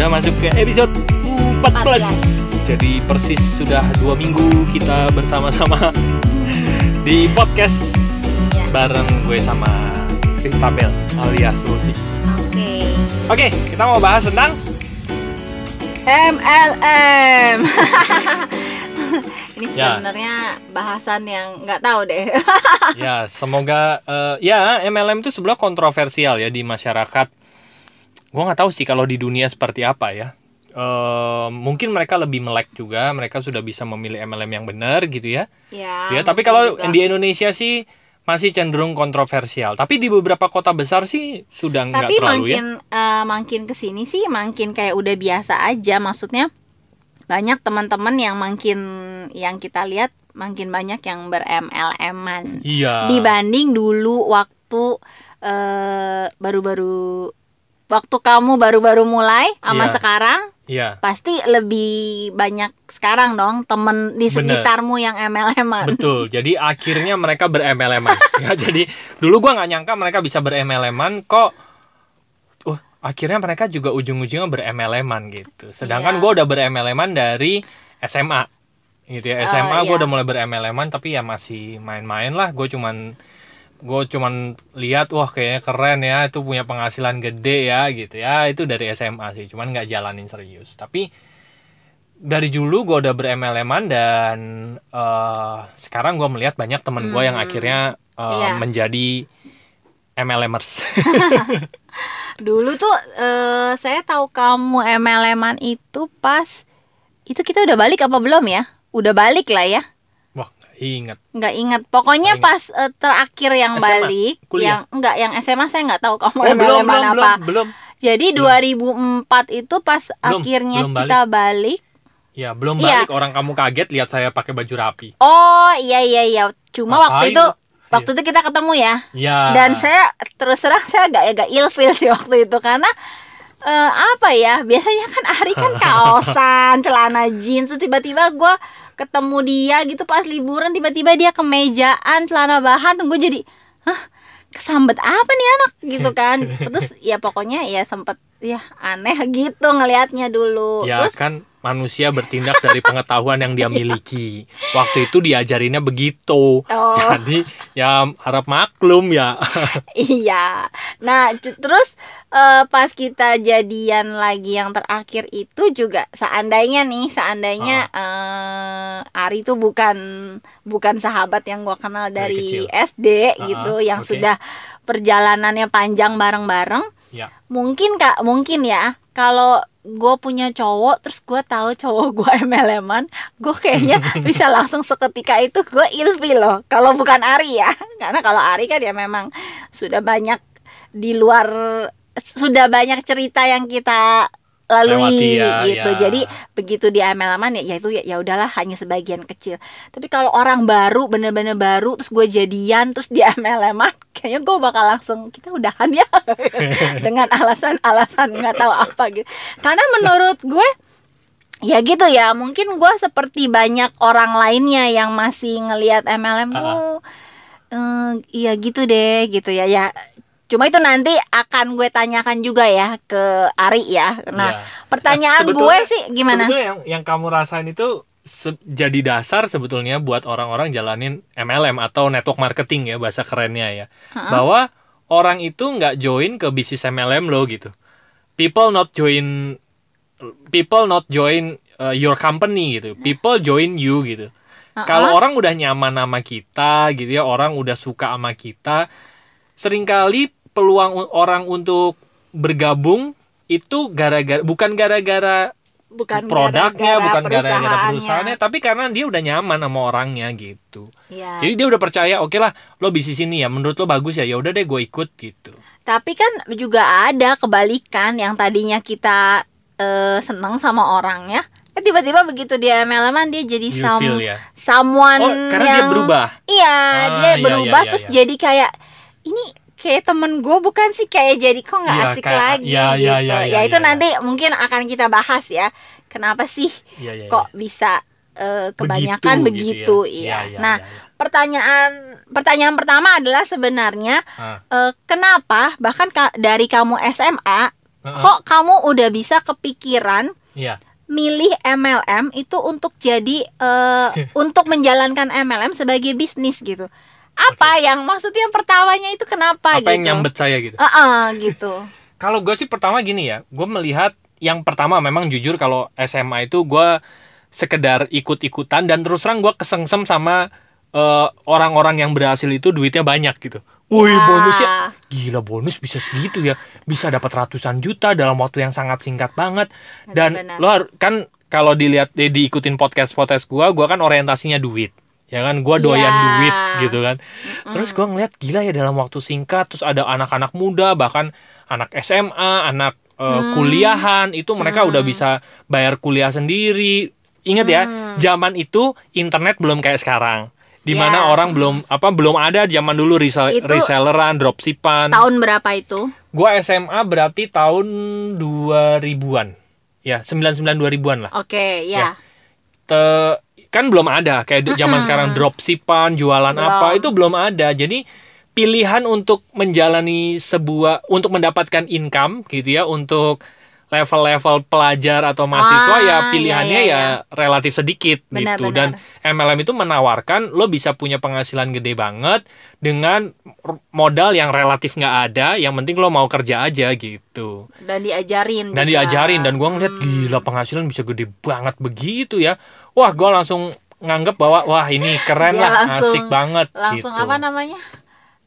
Sudah masuk ke episode 14 Jadi persis sudah dua minggu kita bersama-sama Di podcast Ya. Bareng gue sama Kristabel alias Lucy Oke. Oke, kita mau bahas tentang MLM. Ini Ya. sebenarnya bahasan yang nggak tahu deh. Ya, semoga eh, Ya, MLM itu sebenarnya kontroversial ya di masyarakat Gue nggak tahu sih kalau di dunia seperti apa ya Eh, Mungkin mereka lebih melek juga Mereka sudah bisa memilih MLM yang benar gitu ya ya. Ya, tapi kalau juga. di Indonesia sih masih cenderung kontroversial. Tapi di beberapa kota besar sih sudah nggak tapi terlalu makin eh, makin ke sini sih makin kayak udah biasa aja. Maksudnya banyak teman-teman yang makin yang kita lihat makin banyak yang ber-MLM-an ya. Iya. dibanding dulu waktu eh, baru-baru waktu kamu baru-baru mulai sama Iya. sekarang Iya. pasti lebih banyak sekarang dong temen di Bener. sekitarmu yang MLM-an. Betul. Jadi akhirnya mereka berMLM-an. ya, jadi dulu gua nggak nyangka mereka bisa berMLM-an kok uh, akhirnya mereka juga ujung-ujungnya berMLM-an gitu. Sedangkan Iya. gua udah berMLM-an dari SMA. Gitu ya. Oh, SMA gua iya. udah mulai berMLM-an tapi ya masih main-main lah. Gue cuman gue cuman lihat wah kayaknya keren ya itu punya penghasilan gede ya gitu ya itu dari SMA sih cuman nggak jalanin serius tapi dari dulu gue udah berMLM-an dan eh, sekarang gue melihat banyak temen gue yang Hmm. akhirnya eh, Iya. menjadi MLMers Dulu tuh eh, saya tahu kamu MLM-an itu pas itu kita udah balik apa belum ya? Udah balik lah ya. Wah nggak inget Nggak ingat. Pokoknya Nggak pas eh, terakhir yang SMA? balik, Kuliah? yang enggak yang SMA saya nggak tahu kamu oh belum belum apa. belum belum Jadi 2004 itu pas Belum, akhirnya belum balik. kita balik. ya belum Iya. balik orang kamu kaget lihat saya pakai baju rapi Oh iya iya iya. Cuma Ngapain waktu itu lu? waktu itu kita ketemu ya. ya Dan saya terus terang saya agak agak ilfil sih waktu itu karena eh, apa ya biasanya kan Ari kan kaosan, celana jeans, terus tiba-tiba gue ketemu dia gitu pas liburan tiba-tiba dia kemejaan, celana bahan, gue jadi, hah kesambet apa nih anak gitu kan? Terus ya pokoknya ya sempet ya aneh gitu ngelihatnya dulu. ya Terus kan manusia bertindak dari pengetahuan yang dia miliki waktu itu diajarinnya begitu Oh. jadi ya harap maklum ya Iya. Nah, terus eh, pas kita jadian lagi yang terakhir itu juga seandainya nih, seandainya Ah. eh, Ari tuh bukan bukan sahabat yang gua kenal Dari dari, kecil. SD Ah, gitu, ah, yang oke. sudah perjalanannya panjang bareng-bareng. ya Mungkin Kak, mungkin ya kalau gue punya cowok terus gue tahu cowok gue MLM-an gue kayaknya bisa langsung seketika itu gue ilfil loh kalau bukan Ari ya. Karena kalau Ari kan ya memang sudah banyak di luar sudah banyak cerita yang kita lalui Lewati ya, gitu. ya. jadi begitu di MLM-an ya, ya itu ya, ya udahlah hanya sebagian kecil. Tapi kalau orang baru bener-bener baru terus gue jadian terus di MLM-an kayaknya gue bakal langsung kita udahan ya. Dengan alasan-alasan nggak tahu apa gitu. Karena menurut gue ya gitu ya mungkin gue seperti banyak orang lainnya yang masih ngelihat MLM Ah. tuh eh, iya gitu deh gitu ya. Ya cuma itu nanti akan gue tanyakan juga ya ke Ari ya nah Ya. pertanyaan Nah, gue sih gimana Sebetulnya yang yang kamu rasain itu jadi dasar sebetulnya buat orang-orang jalanin MLM atau network marketing ya bahasa kerennya ya. Bahwa orang itu nggak join ke bisnis MLM lo gitu. People not join people not join uh, your company gitu. People join you gitu. Kalau orang udah nyaman sama kita gitu ya, orang udah suka sama kita, sering kali peluang orang untuk bergabung itu gara-gara bukan gara-gara bukan produknya, gara-gara bukan gara-gara perusahaannya. perusahaannya, tapi karena dia udah nyaman sama orangnya gitu. Iya. Jadi dia udah percaya, oke lah, lo bisnis ini ya, menurut lo bagus ya, ya udah deh gue ikut gitu. Tapi kan juga ada kebalikan yang tadinya kita eh, seneng sama orangnya, eh, tiba-tiba begitu dia MLM dia jadi You some, feel ya. someone Oh, karena dia yang berubah. Iya, Ah, dia iya, berubah iya, terus iya. jadi kayak ini kayak temen gue bukan sih kayak jadi kok nggak Iya, asik kayak- lagi iya, gitu. iya, iya, ya iya, itu iya. nanti mungkin akan kita bahas ya. Kenapa sih Iya, iya, kok bisa eh, Begitu kebanyakan begitu, gitu ya. iya. Iya, iya, nah, iya, iya. pertanyaan pertanyaan pertama adalah sebenarnya Ah, eh, kenapa bahkan ka- dari kamu SMA Heeh. kok kamu udah bisa kepikiran Iya. milih MLM itu untuk jadi eh, untuk menjalankan MLM sebagai bisnis gitu. Apa yang maksudnya pertamanya itu kenapa Apa gitu? yang nyambet saya gitu? Ah, ah, gitu. Kalau gue sih pertama gini ya, gue melihat yang pertama memang jujur kalau SMA itu gue sekedar ikut-ikutan dan terus terang gue kesengsem sama eh, orang-orang yang berhasil itu duitnya banyak gitu. Wih Ya. bonusnya gila bonus bisa segitu ya, bisa dapat ratusan juta dalam waktu yang sangat singkat banget. Dan Benar-benar. lo kan kalau dilihat di, diikutin podcast podcast gue, gue kan orientasinya duit. Ya kan, gue doyan Ya. duit gitu kan. Terus gue ngeliat gila ya dalam waktu singkat, terus ada anak-anak muda bahkan anak SMA, anak eh, Hmm. kuliahan itu mereka udah bisa bayar kuliah sendiri. Ingat ya, Hmm. zaman itu internet belum kayak sekarang. Di mana Ya. orang belum apa belum ada zaman dulu resell, Itu- reselleran, dropshipan. Tahun berapa itu? Gua SMA berarti tahun 2000-an. Ya, 99 2000-an lah. Oke, Ya. ya. Te- kan belum ada kayak zaman sekarang dropshipan, jualan Belum. apa itu belum ada. Jadi pilihan untuk menjalani sebuah untuk mendapatkan income gitu ya untuk level-level pelajar atau mahasiswa Ah, ya iya, pilihannya iya, ya relatif sedikit Benar, gitu benar. dan MLM itu menawarkan lo bisa punya penghasilan gede banget dengan modal yang relatif nggak ada yang penting lo mau kerja aja gitu Dan diajarin. dan juga. diajarin dan gua ngeliat gila penghasilan bisa gede banget begitu ya wah gua langsung nganggep bahwa wah ini keren Dia lah langsung- asik banget langsung gitu. apa namanya?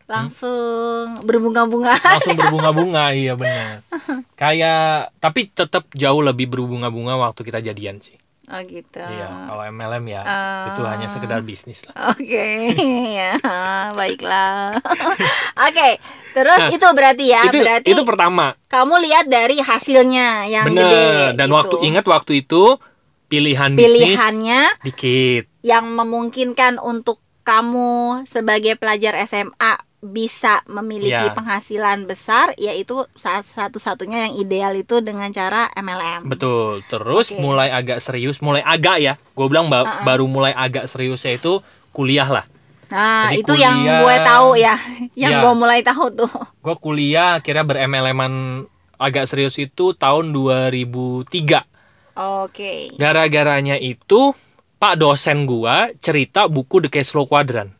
Langsung berbunga-bunga. langsung berbunga-bunga iya benar kayak tapi tetap jauh lebih berbunga-bunga waktu kita jadian sih Oh gitu. iya kalau MLM ya Ah. itu hanya sekedar bisnis lah Oke, ya baiklah. Oke, terus itu berarti ya, Nah, itu berarti itu pertama kamu lihat dari hasilnya yang bener gede. dan gitu. waktu ingat waktu itu pilihan bisnis pilihannya dikit yang memungkinkan untuk kamu sebagai pelajar SMA bisa memiliki Ya. penghasilan besar, yaitu saat satu-satunya yang ideal itu dengan cara MLM. Betul. Terus Oke. mulai agak serius, mulai agak ya. Gue bilang ba- baru mulai agak seriusnya itu kuliah lah. Nah, Jadi itu yang kuliah- gue tahu ya, yang Ya. gue mulai tahu tuh. Gue kuliah akhirnya berMLM-an agak serius itu tahun 2003. Oke. Gara-garanya itu Pak dosen gua cerita buku The Cash Flow Quadrant.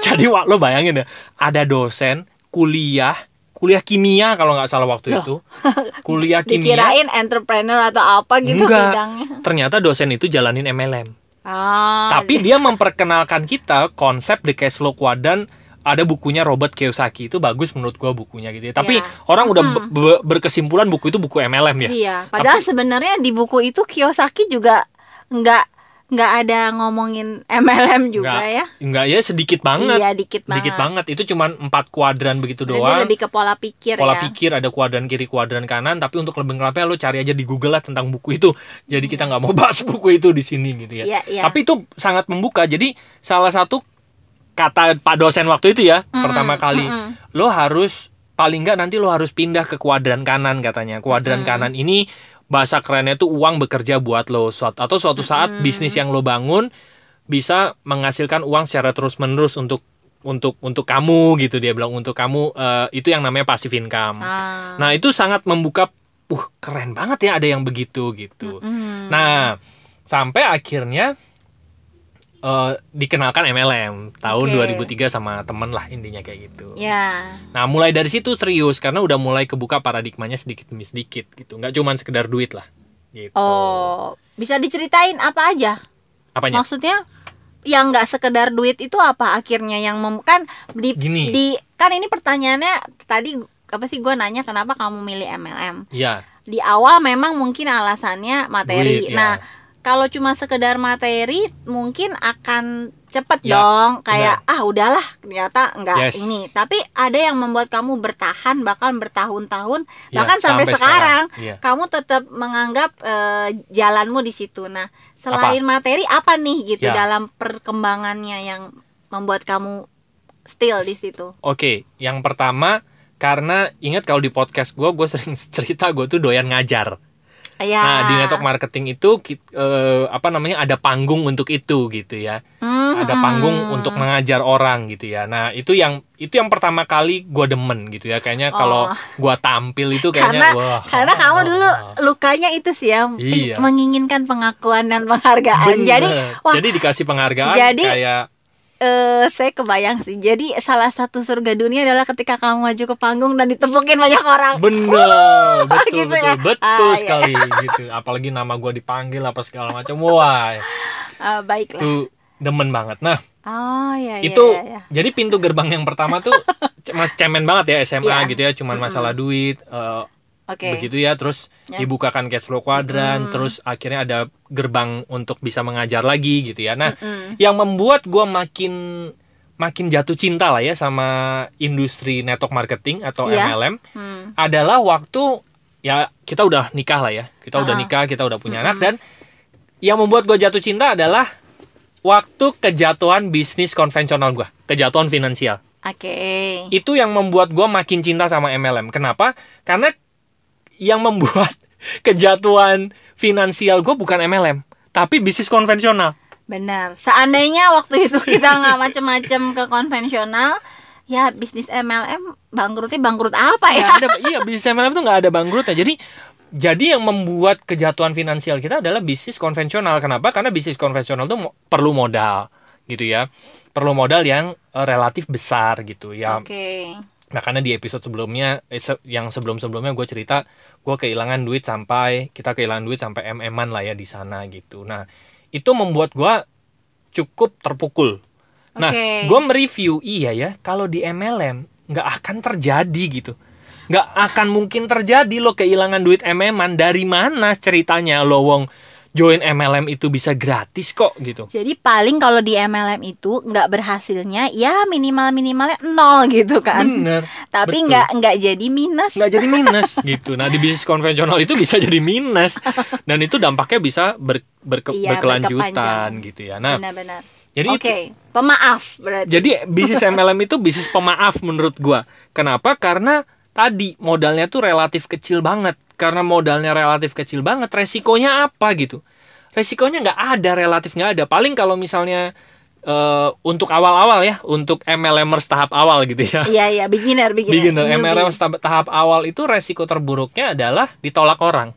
Hmm, Jadi wah, lo bayangin ya, ada dosen kuliah, kuliah kimia kalau nggak salah waktu Loh. itu. Kuliah kimia. dikirain entrepreneur atau apa gitu Enggak. bidangnya. Ternyata dosen itu jalanin MLM. Ah, Tapi dia memperkenalkan kita konsep The Cash Flow Quadrant ada bukunya Robert Kiyosaki itu bagus menurut gua bukunya gitu ya. Tapi Ya. orang udah be- be- berkesimpulan buku itu buku MLM ya. Iya, padahal sebenarnya di buku itu Kiyosaki juga nggak nggak ada ngomongin MLM juga Nggak- ya. Enggak ya sedikit banget. Iya, dikit banget. Dikit banget. Itu cuman empat kuadran begitu Jadi doang. lebih ke pola pikir Pola ya. pikir ada kuadran kiri, kuadran kanan, tapi untuk lebih lengkapnya lo cari aja di Google lah tentang buku itu. Jadi kita nggak mau bahas buku itu di sini gitu ya. Iya, iya. Tapi itu sangat membuka. Jadi salah satu kata Pak dosen waktu itu ya, Mm-mm, pertama kali mm-mm. lo harus paling nggak nanti lo harus pindah ke kuadran kanan katanya. Kuadran kanan ini bahasa kerennya itu uang bekerja buat lo suat atau suatu saat bisnis yang lo bangun bisa menghasilkan uang secara terus menerus untuk untuk untuk kamu gitu dia bilang untuk kamu eh, itu yang namanya passive income. Ah. Nah itu sangat membuka, uh keren banget ya ada yang begitu gitu. Hmm. Nah sampai akhirnya eh, dikenalkan MLM tahun Oke. 2003 sama temen lah intinya kayak gitu. Ya. Nah mulai dari situ serius karena udah mulai kebuka paradigmanya sedikit demi sedikit gitu, nggak cuman sekedar duit lah. Gitu. Oh, bisa diceritain apa aja? Apanya? Maksudnya yang nggak sekedar duit itu apa akhirnya yang mem kan di Gini. di kan ini pertanyaannya tadi apa sih gue nanya kenapa kamu milih MLM? Iya. Di awal memang mungkin alasannya materi. Duit, ya. Nah, kalau cuma sekedar materi mungkin akan cepet Ya, dong kayak ah udahlah ternyata enggak Yes. ini. Tapi ada yang membuat kamu bertahan bahkan bertahun-tahun Ya, bahkan sampai, sampai sekarang, sekarang. Iya. kamu tetap menganggap eh, jalanmu di situ. Nah, selain materi apa nih gitu Ya. dalam perkembangannya yang membuat kamu still di situ? Oke, yang pertama karena ingat kalau di podcast gue, gue sering cerita gue tuh doyan ngajar. Iya. Nah, di network marketing itu eh, apa namanya ada panggung untuk itu gitu ya. Hmm, Ada panggung untuk mengajar orang gitu ya. Nah, itu yang itu yang pertama kali gua demen gitu ya. Kayaknya kalau Oh. gua tampil itu karena kayaknya wah. karena kamu dulu lukanya itu sih ya Iya. menginginkan pengakuan dan penghargaan. Bener. Jadi wah jadi dikasih penghargaan Jadi- kayak eh, saya kebayang sih. Jadi salah satu surga dunia adalah ketika kamu maju ke panggung dan ditepukin banyak orang. bener betul gitu betul ya. betul Ah, iya. sekali gitu apalagi nama gua dipanggil apa segala macam wah Ah, baiklah. itu demen banget nah Oh iya iya. itu iya, iya. jadi pintu gerbang yang pertama tuh mas cemen banget ya SMA Iya. gitu ya cuman masalah duit eh, Oke. begitu ya terus Ya. dibukakan cash flow kuadran terus akhirnya ada gerbang untuk bisa mengajar lagi gitu ya nah Mm-mm. yang membuat gua makin makin jatuh cinta lah ya sama industri network marketing atau Iya. MLM Hmm. adalah waktu ya kita udah nikah lah ya kita udah Ah. nikah kita udah punya anak dan yang membuat gue jatuh cinta adalah waktu kejatuhan bisnis konvensional gue kejatuhan finansial Oke. itu yang membuat gue makin cinta sama MLM kenapa karena yang membuat kejatuhan finansial gue bukan MLM tapi bisnis konvensional Benar. Seandainya waktu itu kita nggak macem-macem ke konvensional, ya bisnis MLM bangkrutnya bangkrut apa ya? Ada iya bisnis MLM tuh nggak ada bangkrutnya jadi jadi yang membuat kejatuhan finansial kita adalah bisnis konvensional kenapa karena bisnis konvensional tuh perlu modal gitu ya perlu modal yang eh, relatif besar gitu ya Oke. Makanya di episode sebelumnya eh, se- yang sebelum sebelumnya gue cerita gue kehilangan duit sampai kita kehilangan duit sampai mm lah ya di sana gitu. Nah itu membuat gue cukup terpukul. Nah Oke. gue mereview iya ya kalau di MLM nggak akan terjadi gitu. Nggak akan mungkin terjadi lo kehilangan duit MM-an dari mana ceritanya lo wong join MLM itu bisa gratis kok gitu Jadi paling kalau di MLM itu nggak berhasilnya ya minimal minimalnya nol gitu kan. bener Tapi nggak nggak jadi minus. nggak jadi minus gitu. Nah di bisnis konvensional itu bisa jadi minus dan itu dampaknya bisa ber, berke- Iya, berkelanjutan gitu ya. Nah Benar-benar. jadi Oke, itu- pemaaf berarti. jadi bisnis MLM itu bisnis pemaaf menurut gua. Kenapa? Karena tadi modalnya tuh relatif kecil banget. Karena modalnya relatif kecil banget, resikonya apa gitu? Resikonya nggak ada, relatif nggak ada. Paling kalau misalnya eh, untuk awal-awal ya, untuk MLMers tahap awal gitu ya. Iya iya beginner beginner. Beginner newbie. MLM tahap, tahap awal itu resiko terburuknya adalah ditolak orang.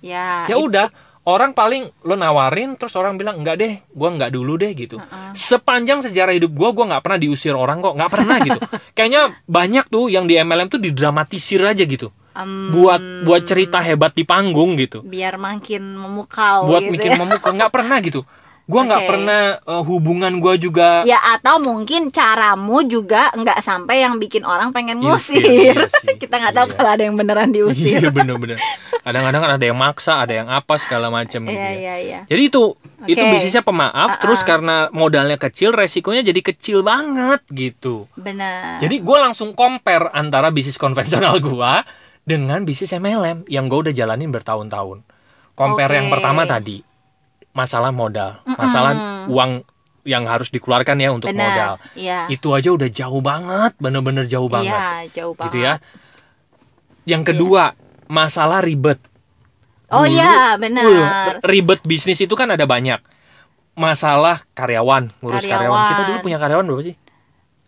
Ya. Ya udah, orang paling lo nawarin terus orang bilang enggak deh, gua enggak dulu deh gitu. Sepanjang sejarah hidup gua gua nggak pernah diusir orang kok, nggak pernah gitu. Kayaknya banyak tuh yang di MLM tuh didramatisir aja gitu. Em, Buat buat cerita hebat di panggung gitu. biar makin memukau buat gitu bikin ya. memukau nggak pernah gitu. Gua nggak Oke. pernah eh, hubungan gua juga Ya atau mungkin caramu juga nggak sampai yang bikin orang pengen ngusir. iya sih. Kita nggak tahu Iya. kalau ada yang beneran diusir. Iya bener-bener. Kadang-kadang kan ada yang maksa, ada yang apa segala macam gitu. Iya ya. iya iya. Jadi itu itu Oke. bisnisnya pemaaf, Uh-uh. terus karena modalnya kecil, resikonya jadi kecil banget gitu. Benar. Jadi gue langsung compare antara bisnis konvensional gua dengan bisnis MLM yang gue udah jalanin bertahun-tahun. Compare Oke. yang pertama tadi masalah modal, masalah uang yang harus dikeluarkan ya untuk modal. Benar. Iya. Itu aja udah jauh banget, bener-bener jauh banget, Iya, jauh banget. gitu ya. Yang kedua masalah ribet. Oh Dulu, iya, benar. uh, ribet bisnis itu kan ada banyak. Masalah karyawan, ngurus karyawan. Karyawan. Kita dulu punya karyawan berapa sih?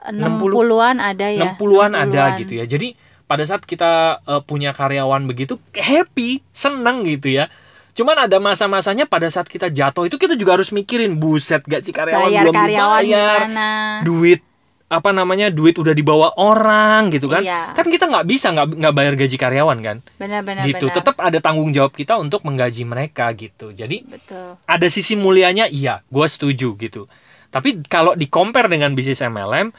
60-an ada ya. 60-an ada gitu ya. Jadi pada saat kita uh, punya karyawan begitu happy, seneng gitu ya. Cuman ada masa-masanya pada saat kita jatuh itu kita juga harus mikirin buset gak sih karyawan Bayar belum karyawan dibayar. gimana? Duit apa namanya duit udah dibawa orang gitu kan Iya. kan kita nggak bisa nggak nggak bayar gaji karyawan kan Benar-benar gitu benar. tetap ada tanggung jawab kita untuk menggaji mereka gitu jadi Betul. ada sisi mulianya iya gue setuju gitu tapi kalau di compare dengan bisnis MLM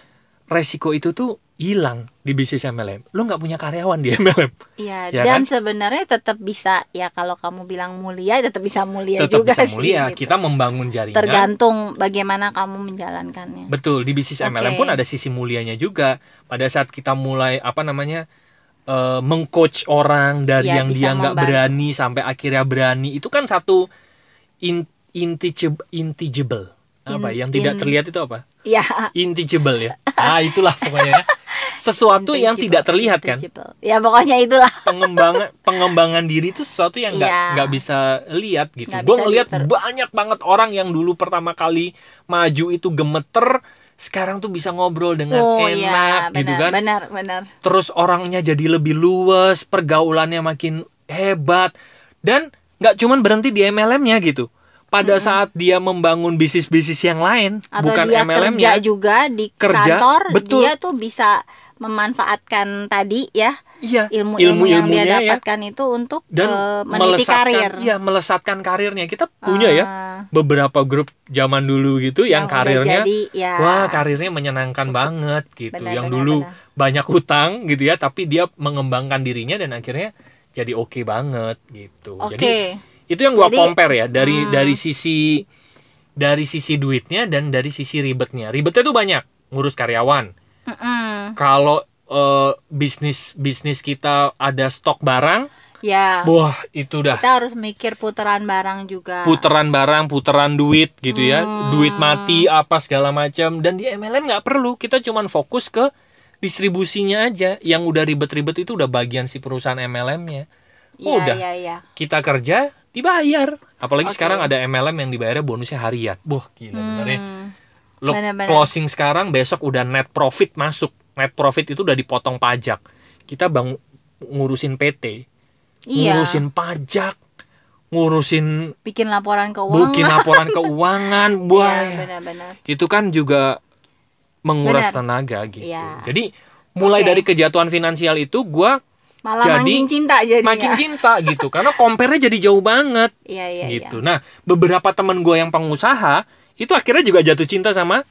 resiko itu tuh hilang di bisnis MLM lo nggak punya karyawan di MLM Iya, Ya dan kan? sebenarnya tetap bisa ya kalau kamu bilang mulia tetap bisa mulia tetap juga bisa sih. mulia gitu. kita membangun jaringan Tergantung bagaimana kamu menjalankannya. betul di bisnis MLM Oke. pun ada sisi mulianya juga pada saat kita mulai apa namanya eh, mengcoach orang dari Iya, yang dia nggak berani sampai akhirnya berani itu kan satu in, intangible intangible apa In- yang tidak in- terlihat itu apa Iya, intangible ya ah itulah pokoknya ya sesuatu yang tidak terlihat kan ya pokoknya itulah pengembangan pengembangan diri itu sesuatu yang nggak Iya. nggak bisa lihat gitu. Gue ngelihat diter- banyak banget orang yang dulu pertama kali maju itu gemeter, sekarang tuh bisa ngobrol dengan oh enak ya gitu benar kan. benar benar Terus orangnya jadi lebih luas, pergaulannya makin hebat dan nggak cuman berhenti di MLM-nya gitu. Pada saat dia membangun bisnis-bisnis yang lain, atau bukan dia kerja MLM-nya, juga di Kerja, kantor betul. dia tuh bisa memanfaatkan tadi ya iya, ilmu-ilmu yang dia ya. dapatkan itu untuk dan eh, meniti melesatkan karir ya melesatkan karirnya kita punya ya Ah, beberapa grup zaman dulu gitu yang, udah karirnya jadi, ya. wah karirnya menyenangkan banget gitu Benar, yang benar, dulu benar. banyak hutang gitu ya tapi dia mengembangkan dirinya dan akhirnya jadi oke banget gitu oke jadi itu yang gua Jadi, compare ya dari hmm. dari sisi dari sisi duitnya dan dari sisi ribetnya ribetnya tuh banyak ngurus karyawan Mm-mm. kalau eh, bisnis bisnis kita ada stok barang ya wah itu dah kita harus mikir putaran barang juga puteran barang, puteran duit gitu ya, Hmm. duit mati apa segala macam. Dan di MLM nggak perlu, kita cuman fokus ke distribusinya aja. Yang udah ribet-ribet itu udah bagian si perusahaan MLM-nya. ya, udah. ya ya Kita kerja dibayar. Apalagi Oke. sekarang ada MLM yang dibayarnya bonusnya harian. Wah gila bener ya. Hmm. Lo Bener-bener. closing sekarang, besok udah net profit masuk. Net profit itu udah dipotong pajak. Kita bang ngurusin PT, iya ngurusin pajak, ngurusin bikin laporan keuangan bikin laporan keuangan Iya, benar-benar itu kan juga menguras Benar. tenaga gitu Iya. jadi mulai Oke. dari kejatuhan finansial itu gua malah Jadi, makin cinta jadinya. makin cinta gitu. Karena compare-nya jadi jauh banget. Iya iya gitu. nah beberapa teman gua yang pengusaha itu akhirnya juga jatuh cinta sama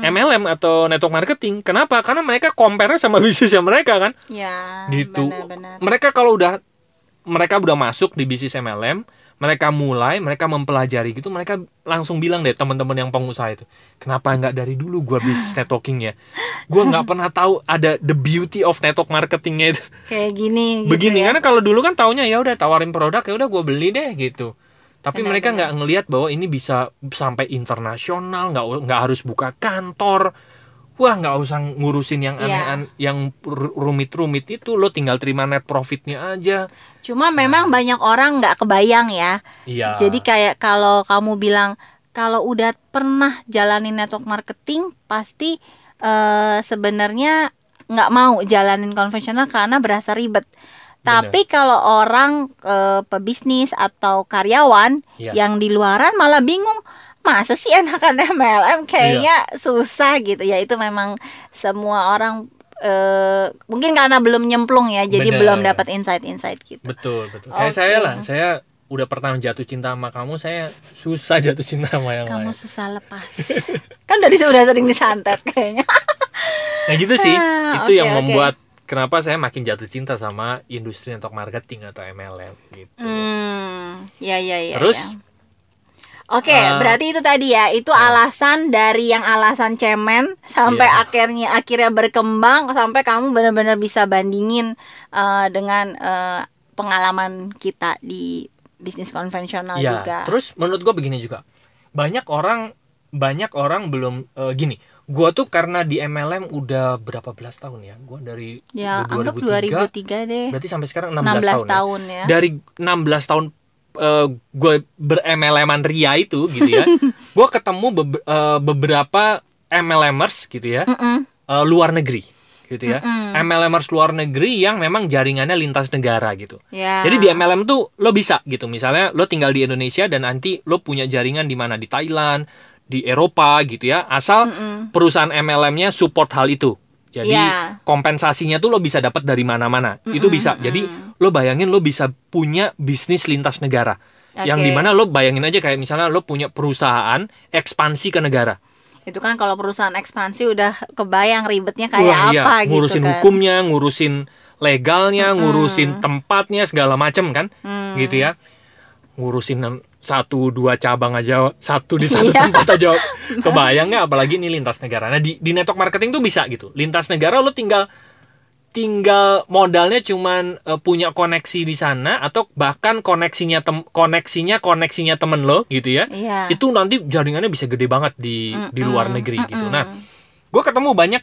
MLM atau network marketing. Kenapa? Karena mereka compare sama bisnisnya mereka kan? Iya ya, gitu benar-benar mereka kalau udah mereka udah masuk di bisnis MLM mereka mulai mereka mempelajari gitu mereka langsung bilang deh teman-teman yang pengusaha itu kenapa nggak dari dulu gua bisnis networking ya gua nggak pernah tahu ada the beauty of network marketingnya itu. Kayak gini gitu begini ya. karena kalau dulu kan taunya ya udah tawarin produk ya udah gua beli deh gitu. Tapi Benar, mereka nggak ngelihat bahwa ini bisa sampai internasional nggak nggak harus buka kantor wah nggak usah ngurusin yang Iya. aneh yang ru- rumit-rumit itu. Lo tinggal terima net profitnya aja. Cuma memang banyak orang nggak kebayang ya. Iya. Jadi kayak kalau kamu bilang kalau udah pernah jalanin network marketing pasti eh, sebenarnya nggak mau jalanin konvensional karena berasa ribet. Tapi kalau orang eh, pebisnis atau karyawan Iya. yang di luaran malah bingung masa sih enakan MLM kayaknya susah gitu ya. Itu memang semua orang eh, mungkin karena belum nyemplung ya jadi Bener. belum dapat insight-insight gitu. Betul betul. Kayak Oke. saya lah saya udah pernah jatuh cinta sama kamu saya susah jatuh cinta sama yang kamu lain. susah lepas. Kan dari udah sering disantet kayaknya. Nah gitu sih. Ah, itu oke, yang membuat kenapa saya makin jatuh cinta sama industri network marketing atau MLM gitu. Hmm ya ya ya Terus? ya. Oke, Ah. berarti itu tadi ya, itu Ah. alasan dari yang alasan cemen sampai Iya. akhirnya akhirnya berkembang sampai kamu benar-benar bisa bandingin eh, dengan eh, pengalaman kita di bisnis konvensional ya juga. terus menurut gua begini juga banyak orang banyak orang belum eh, gini gua tuh karena di MLM udah berapa belas tahun ya gua dari ya, anggap 2003 2003 deh. berarti sampai sekarang 16 16, tahun, ya. tahun ya. dari 16 tahun eh, gue ber-MLM-an ria itu gitu ya gue ketemu bebe- eh, beberapa MLMers gitu ya Mm-mm. eh, luar negeri gitu ya Mm-mm. MLMers luar negeri yang memang jaringannya lintas negara gitu Ya. jadi di MLM tuh lo bisa gitu misalnya lo tinggal di Indonesia dan nanti lo punya jaringan di mana di Thailand di Eropa gitu ya asal Mm-mm. perusahaan MLM-nya support hal itu jadi Ya. kompensasinya tuh lo bisa dapat dari mana-mana. Itu bisa. Jadi lo bayangin lo bisa punya bisnis lintas negara. Yang Oke. di mana lo bayangin aja kayak misalnya lo punya perusahaan ekspansi ke negara. Itu kan kalau perusahaan ekspansi udah kebayang ribetnya kayak Wah, iya, apa ngurusin gitu kan. hukumnya ngurusin legalnya ngurusin tempatnya segala macem kan. Hmm. gitu ya. Ngurusin satu dua cabang aja satu di satu Iya. tempat aja. Kebayang nggak? Apalagi ini lintas negara. Nah di, di network marketing tuh bisa gitu. Lintas negara lo tinggal tinggal modalnya cuman eh, punya koneksi di sana atau bahkan koneksinya tem koneksinya koneksinya temen lo gitu ya. Iya. itu nanti jaringannya bisa gede banget di di luar negeri gitu. Mm-mm. nah gue ketemu banyak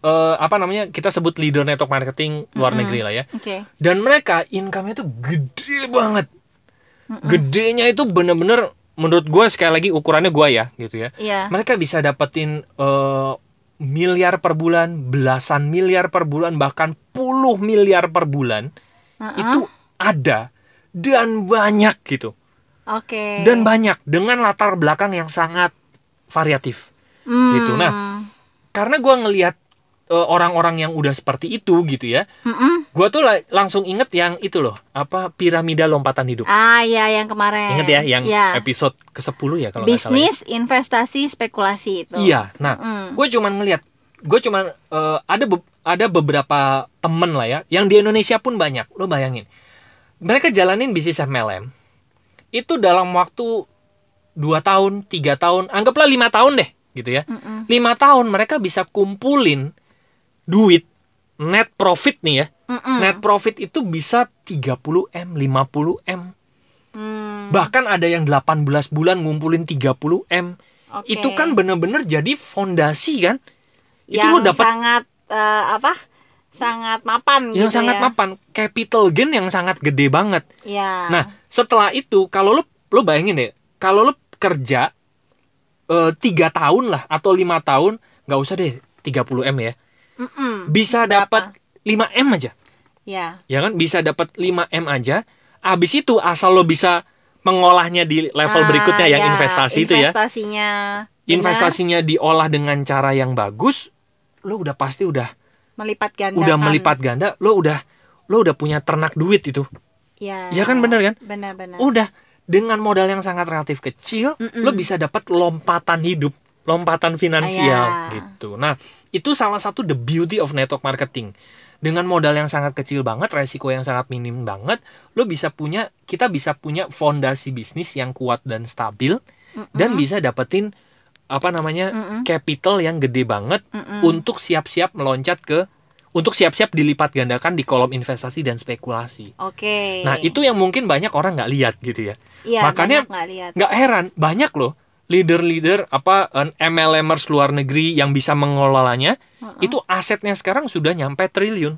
eh, apa namanya kita sebut leader network marketing luar negeri lah ya. Oke. dan mereka income-nya tuh gede banget gedenya itu bener-bener menurut gue sekali lagi ukurannya gue ya gitu ya Iya. mereka bisa dapetin eh, miliar per bulan belasan miliar per bulan bahkan puluh miliar per bulan Heeh. itu ada dan banyak gitu Oke. dan banyak dengan latar belakang yang sangat variatif Hmm. gitu. Nah, karena gue ngelihat orang-orang yang udah seperti itu gitu ya Mm-mm. gue tuh la- langsung inget yang itu loh apa piramida lompatan hidup Ah ya yang kemarin. inget ya yang Iya. episode ke 10 ya kalau ya. Bisnis, investasi, spekulasi itu. iya nah Mm. gue cuman ngelihat gue cuman eh, ada be- ada beberapa temen lah ya yang di Indonesia pun banyak lo bayangin mereka jalanin bisnis MLM itu dalam waktu dua tahun tiga tahun anggaplah lima tahun deh gitu ya Mm-mm. lima tahun mereka bisa kumpulin duit net profit nih ya Mm-mm. net profit itu bisa 30 m 50 m Hmm. bahkan ada yang 18 bulan ngumpulin 30 m Oke. itu kan bener-bener jadi fondasi kan itu yang lo dapat sangat eh, apa? Sangat mapan yang gitu sangat ya. mapan capital gain yang sangat gede banget Ya. nah setelah itu kalau lo lo bayangin deh kalau lo kerja eh, tiga tahun lah atau lima tahun nggak usah deh 30 m ya Mm-mm. bisa Berapa? dapat 5 m aja Ya. ya kan bisa dapat 5 m aja abis itu asal lo bisa mengolahnya di level Ah, berikutnya yang ya, investasi itu ya Investasinya. benar, investasinya diolah dengan cara yang bagus lo udah pasti udah melipat ganda. udah melipat ganda lo udah lo udah punya ternak duit itu Ya. Ya kan, benar kan? Benar-benar. udah dengan modal yang sangat relatif kecil Mm-mm. lo bisa dapat lompatan hidup lompatan finansial Ah, ya. gitu nah itu salah satu the beauty of network marketing dengan modal yang sangat kecil banget resiko yang sangat minim banget lo bisa punya kita bisa punya fondasi bisnis yang kuat dan stabil dan bisa dapetin apa namanya Mm-mm. capital yang gede banget Mm-mm. untuk siap-siap meloncat ke untuk siap-siap dilipat gandakan di kolom investasi dan spekulasi Oke. nah itu yang mungkin banyak orang nggak lihat gitu ya Iya, makanya nggak heran banyak loh leader-leader apa MLMers luar negeri yang bisa mengelolanya itu asetnya sekarang sudah nyampe triliun.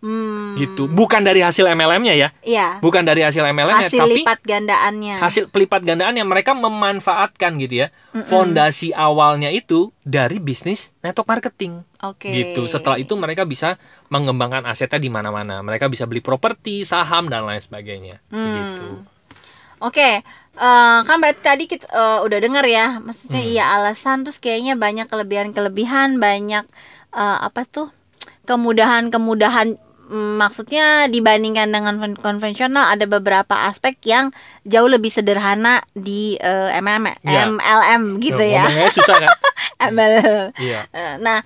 Hmm. gitu. Bukan dari hasil MLM-nya ya. Iya. bukan dari hasil MLM-nya Hasil tapi lipat gandaannya. hasil pelipat gandaan yang mereka memanfaatkan gitu ya. Fondasi awalnya itu dari bisnis network marketing. Oke. gitu. Setelah itu mereka bisa mengembangkan asetnya di mana-mana. Mereka bisa beli properti saham dan lain sebagainya. Hmm. gitu. Oke, eh, kan berarti tadi kita eh, udah denger ya, maksudnya Hmm. iya alasan terus kayaknya banyak kelebihan-kelebihan, banyak eh, apa tuh kemudahan-kemudahan mm, maksudnya dibandingkan dengan kon- konvensional ada beberapa aspek yang jauh lebih sederhana di eh, MLM, Ya. MLM gitu ya, susah kan MLM. iya Eh, Nah,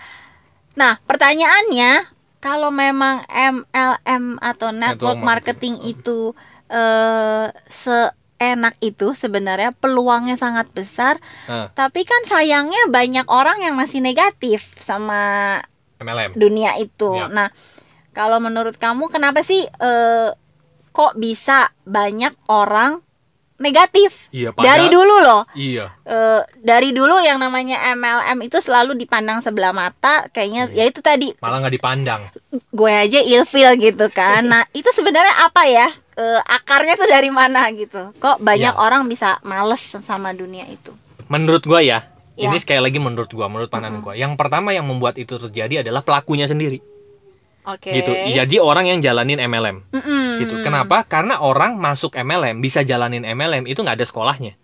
nah pertanyaannya kalau memang MLM atau network Network marketing itu eh, seenak itu sebenarnya peluangnya sangat besar, Nah, tapi kan sayangnya banyak orang yang masih negatif sama MLM dunia itu. Ya. Nah, kalau menurut kamu kenapa sih eh, kok bisa banyak orang negatif? Iya, Dari padahal- dulu loh. iya. Eh, dari dulu yang namanya MLM itu selalu dipandang sebelah mata kayaknya Iya. ya itu tadi. Malah nggak dipandang. Gue aja ilfil gitu kan. Nah itu sebenarnya apa ya Eh, akarnya tuh dari mana gitu. Kok banyak Ya. orang bisa males sama dunia itu? Menurut gua ya Ya. ini sekali lagi menurut gua menurut pandangan gua. Yang pertama yang membuat itu terjadi adalah pelakunya sendiri. Oke. Gitu. Jadi orang yang jalanin MLM Mm-mm. gitu. Kenapa? Karena orang masuk MLM bisa jalanin MLM itu nggak ada sekolahnya.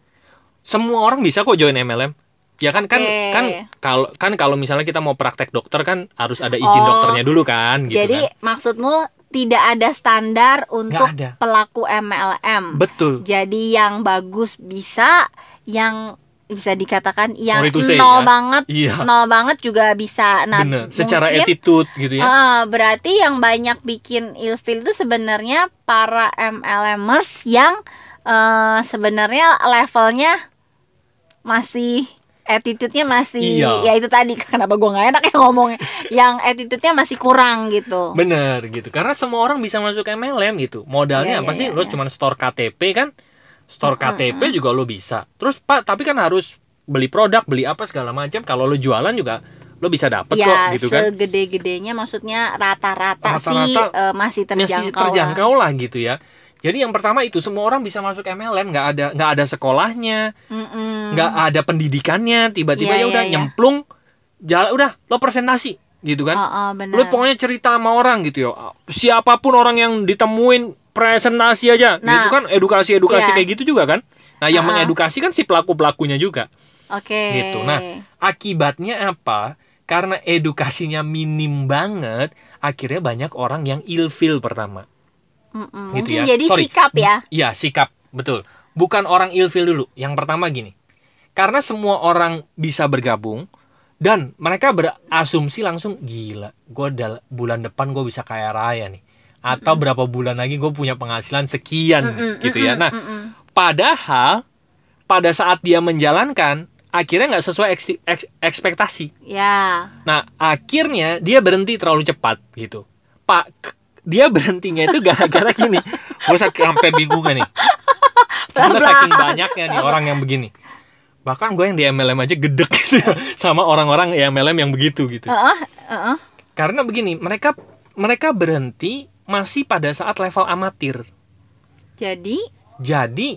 Semua orang bisa kok join MLM ya kan kan Oke. kan kalau kan kalau misalnya kita mau praktek dokter kan harus ada izin Oh. dokternya dulu kan gitu jadi kan. maksudmu tidak ada standar untuk ada. pelaku MLM betul. Jadi yang bagus bisa yang bisa dikatakan yang say nol ya. banget iya. nol banget juga bisa. Nah bener. Secara mungkin, attitude gitu ya. Ah, berarti yang banyak bikin ilfil itu sebenarnya para MLMers yang eh, sebenarnya levelnya masih attitude-nya masih Iya. ya itu tadi kenapa gua nggak enak ya ngomongnya? Yang attitude-nya masih kurang gitu. Bener gitu. Karena semua orang bisa masuk MLM gitu. Modalnya Iya, apa iya, sih? iya, lo iya. cuma store KTP kan? Store KTP juga lo bisa. Terus pak tapi kan harus beli produk beli apa segala macam. Kalau lo jualan juga lo bisa dapet kok ya gitu kan? segede-gedenya maksudnya rata-rata sih Rata-rata eh, masih terjangkau, masih terjangkau lah gitu ya jadi yang pertama itu semua orang bisa masuk MLM nggak ada nggak ada sekolahnya lah. Mm-mm. nggak ada pendidikannya tiba-tiba Iya, ya udah iya, iya. nyemplung jalan udah lo presentasi gitu kan Oh, oh, lo pokoknya cerita sama orang gitu ya siapa pun orang yang ditemuin presentasi aja Nah, gitu kan edukasi edukasi iya. kayak gitu juga kan nah yang Ah. mengedukasi kan si pelaku pelakunya juga Oke. gitu nah akibatnya apa karena edukasinya minim banget akhirnya banyak orang yang ilfil pertama Mm-mm. gitu Mungkin ya. jadi Sorry. sikap ya. Iya sikap betul. Bukan orang ilfil dulu. Yang pertama gini, karena semua orang bisa bergabung dan mereka berasumsi langsung gila. Gue bulan depan gue bisa kaya raya nih. Atau berapa bulan lagi gue punya penghasilan sekian Mm-mm, gitu ya. mm-mm, Nah mm-mm. padahal pada saat dia menjalankan akhirnya nggak sesuai eks- eks- ekspektasi. Ya. Nah, akhirnya dia berhenti terlalu cepat gitu. Pak, dia berhentinya itu gara-gara gini. Gue sampai bingung nih. Karena saking banyaknya nih orang yang begini. Bahkan gue yang di MLM aja gedek gitu sama orang-orang di MLM yang begitu gitu. Heeh, heeh. Karena begini, mereka mereka berhenti masih pada saat level amatir. Jadi Jadi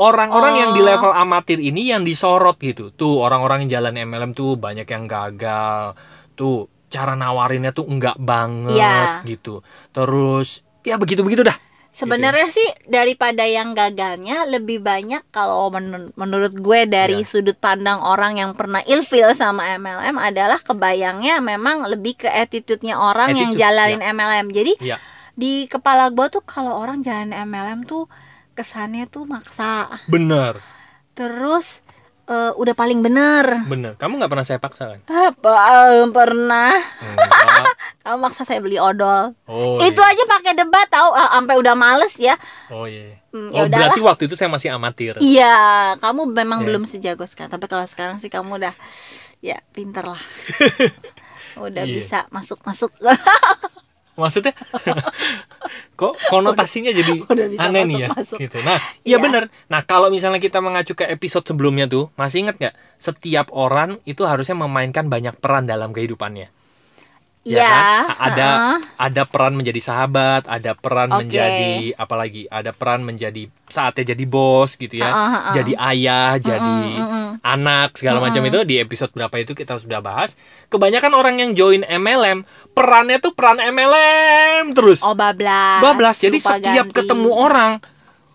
orang-orang yang di Oh. level amatir ini yang disorot gitu. Tuh orang-orang yang jalan MLM tuh banyak yang gagal. Tuh cara nawarinnya tuh enggak banget Iya. gitu. Terus ya begitu-begitu dah. sebenarnya sih daripada yang gagalnya lebih banyak kalau menur- menurut gue dari Iya. sudut pandang orang yang pernah ilfil sama MLM adalah kebayangnya memang lebih ke attitude-nya orang yang Attitude, jalanin MLM. Jadi Iya. di kepala gue tuh kalau orang jalan MLM tuh kesannya tuh maksa. Bener, Terus eh, udah paling bener. bener. Kamu nggak pernah saya paksa kan? Apa eh, pernah? Enggak. Kamu maksa saya beli odol. Oh, itu iya. aja pakai debat tahu ah, sampai udah males ya. Oh iya. Hmm, ya Oh berarti waktu itu saya masih amatir. Iya, kamu memang Ya. belum sejago sekarang. Tapi kalau sekarang sih kamu udah ya pinter lah. udah Iya. bisa masuk-masuk. Maksudnya kok konotasinya jadi udah bisa aneh nih ya masuk-masuk. gitu. Nah, iya Iya. bener. Nah, kalau misalnya kita mengacu ke episode sebelumnya tuh, masih ingat nggak? Setiap orang itu harusnya memainkan banyak peran dalam kehidupannya. Ya Iya, kan? Ada heeh. ada peran menjadi sahabat, ada peran Oke. menjadi apalagi? Ada peran menjadi saatnya jadi bos gitu ya. Heeh, heeh. Jadi ayah, jadi anak segala macam itu di episode berapa itu kita sudah bahas. Kebanyakan orang yang join MLM, perannya tuh peran MLM terus. Oh bablas. bablas. Jadi lupa setiap ganti. ketemu orang,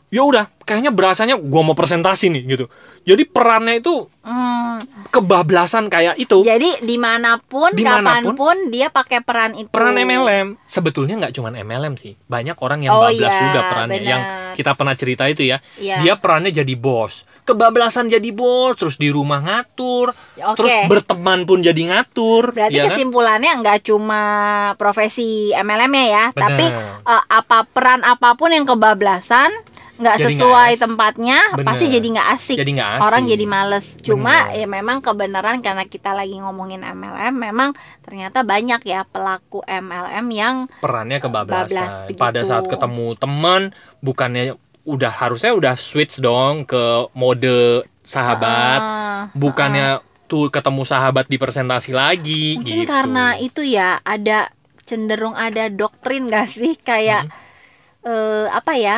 ya udah, kayaknya berasanya gua mau presentasi nih gitu. Jadi perannya itu Hmm, kebablasan kayak itu. jadi di mana pun, Di mana pun, kapan pun dia pakai peran itu. peran MLM sebetulnya nggak cuma MLM sih banyak orang yang Oh bablas iya, juga perannya benar. yang kita pernah cerita itu ya Iya. dia perannya jadi bos kebablasan jadi bos terus di rumah ngatur Oke. terus berteman pun jadi ngatur Berarti ya kan? kesimpulannya nggak cuma profesi MLM-nya ya, Benar. tapi eh, apa peran apa pun yang kebablasan nggak sesuai as- tempatnya Benar. pasti jadi nggak asik. Jadi asik. Orang jadi males. Cuma Benar. ya memang kebenaran karena kita lagi ngomongin MLM, memang ternyata banyak ya pelaku MLM yang perannya kebablasan Bablas, begitu. pada saat ketemu teman bukannya udah harusnya udah switch dong ke mode sahabat Ah, bukannya tuh ketemu sahabat di presentasi lagi mungkin gitu karena itu ya ada cenderung ada doktrin gak sih kayak Hmm. eh, apa ya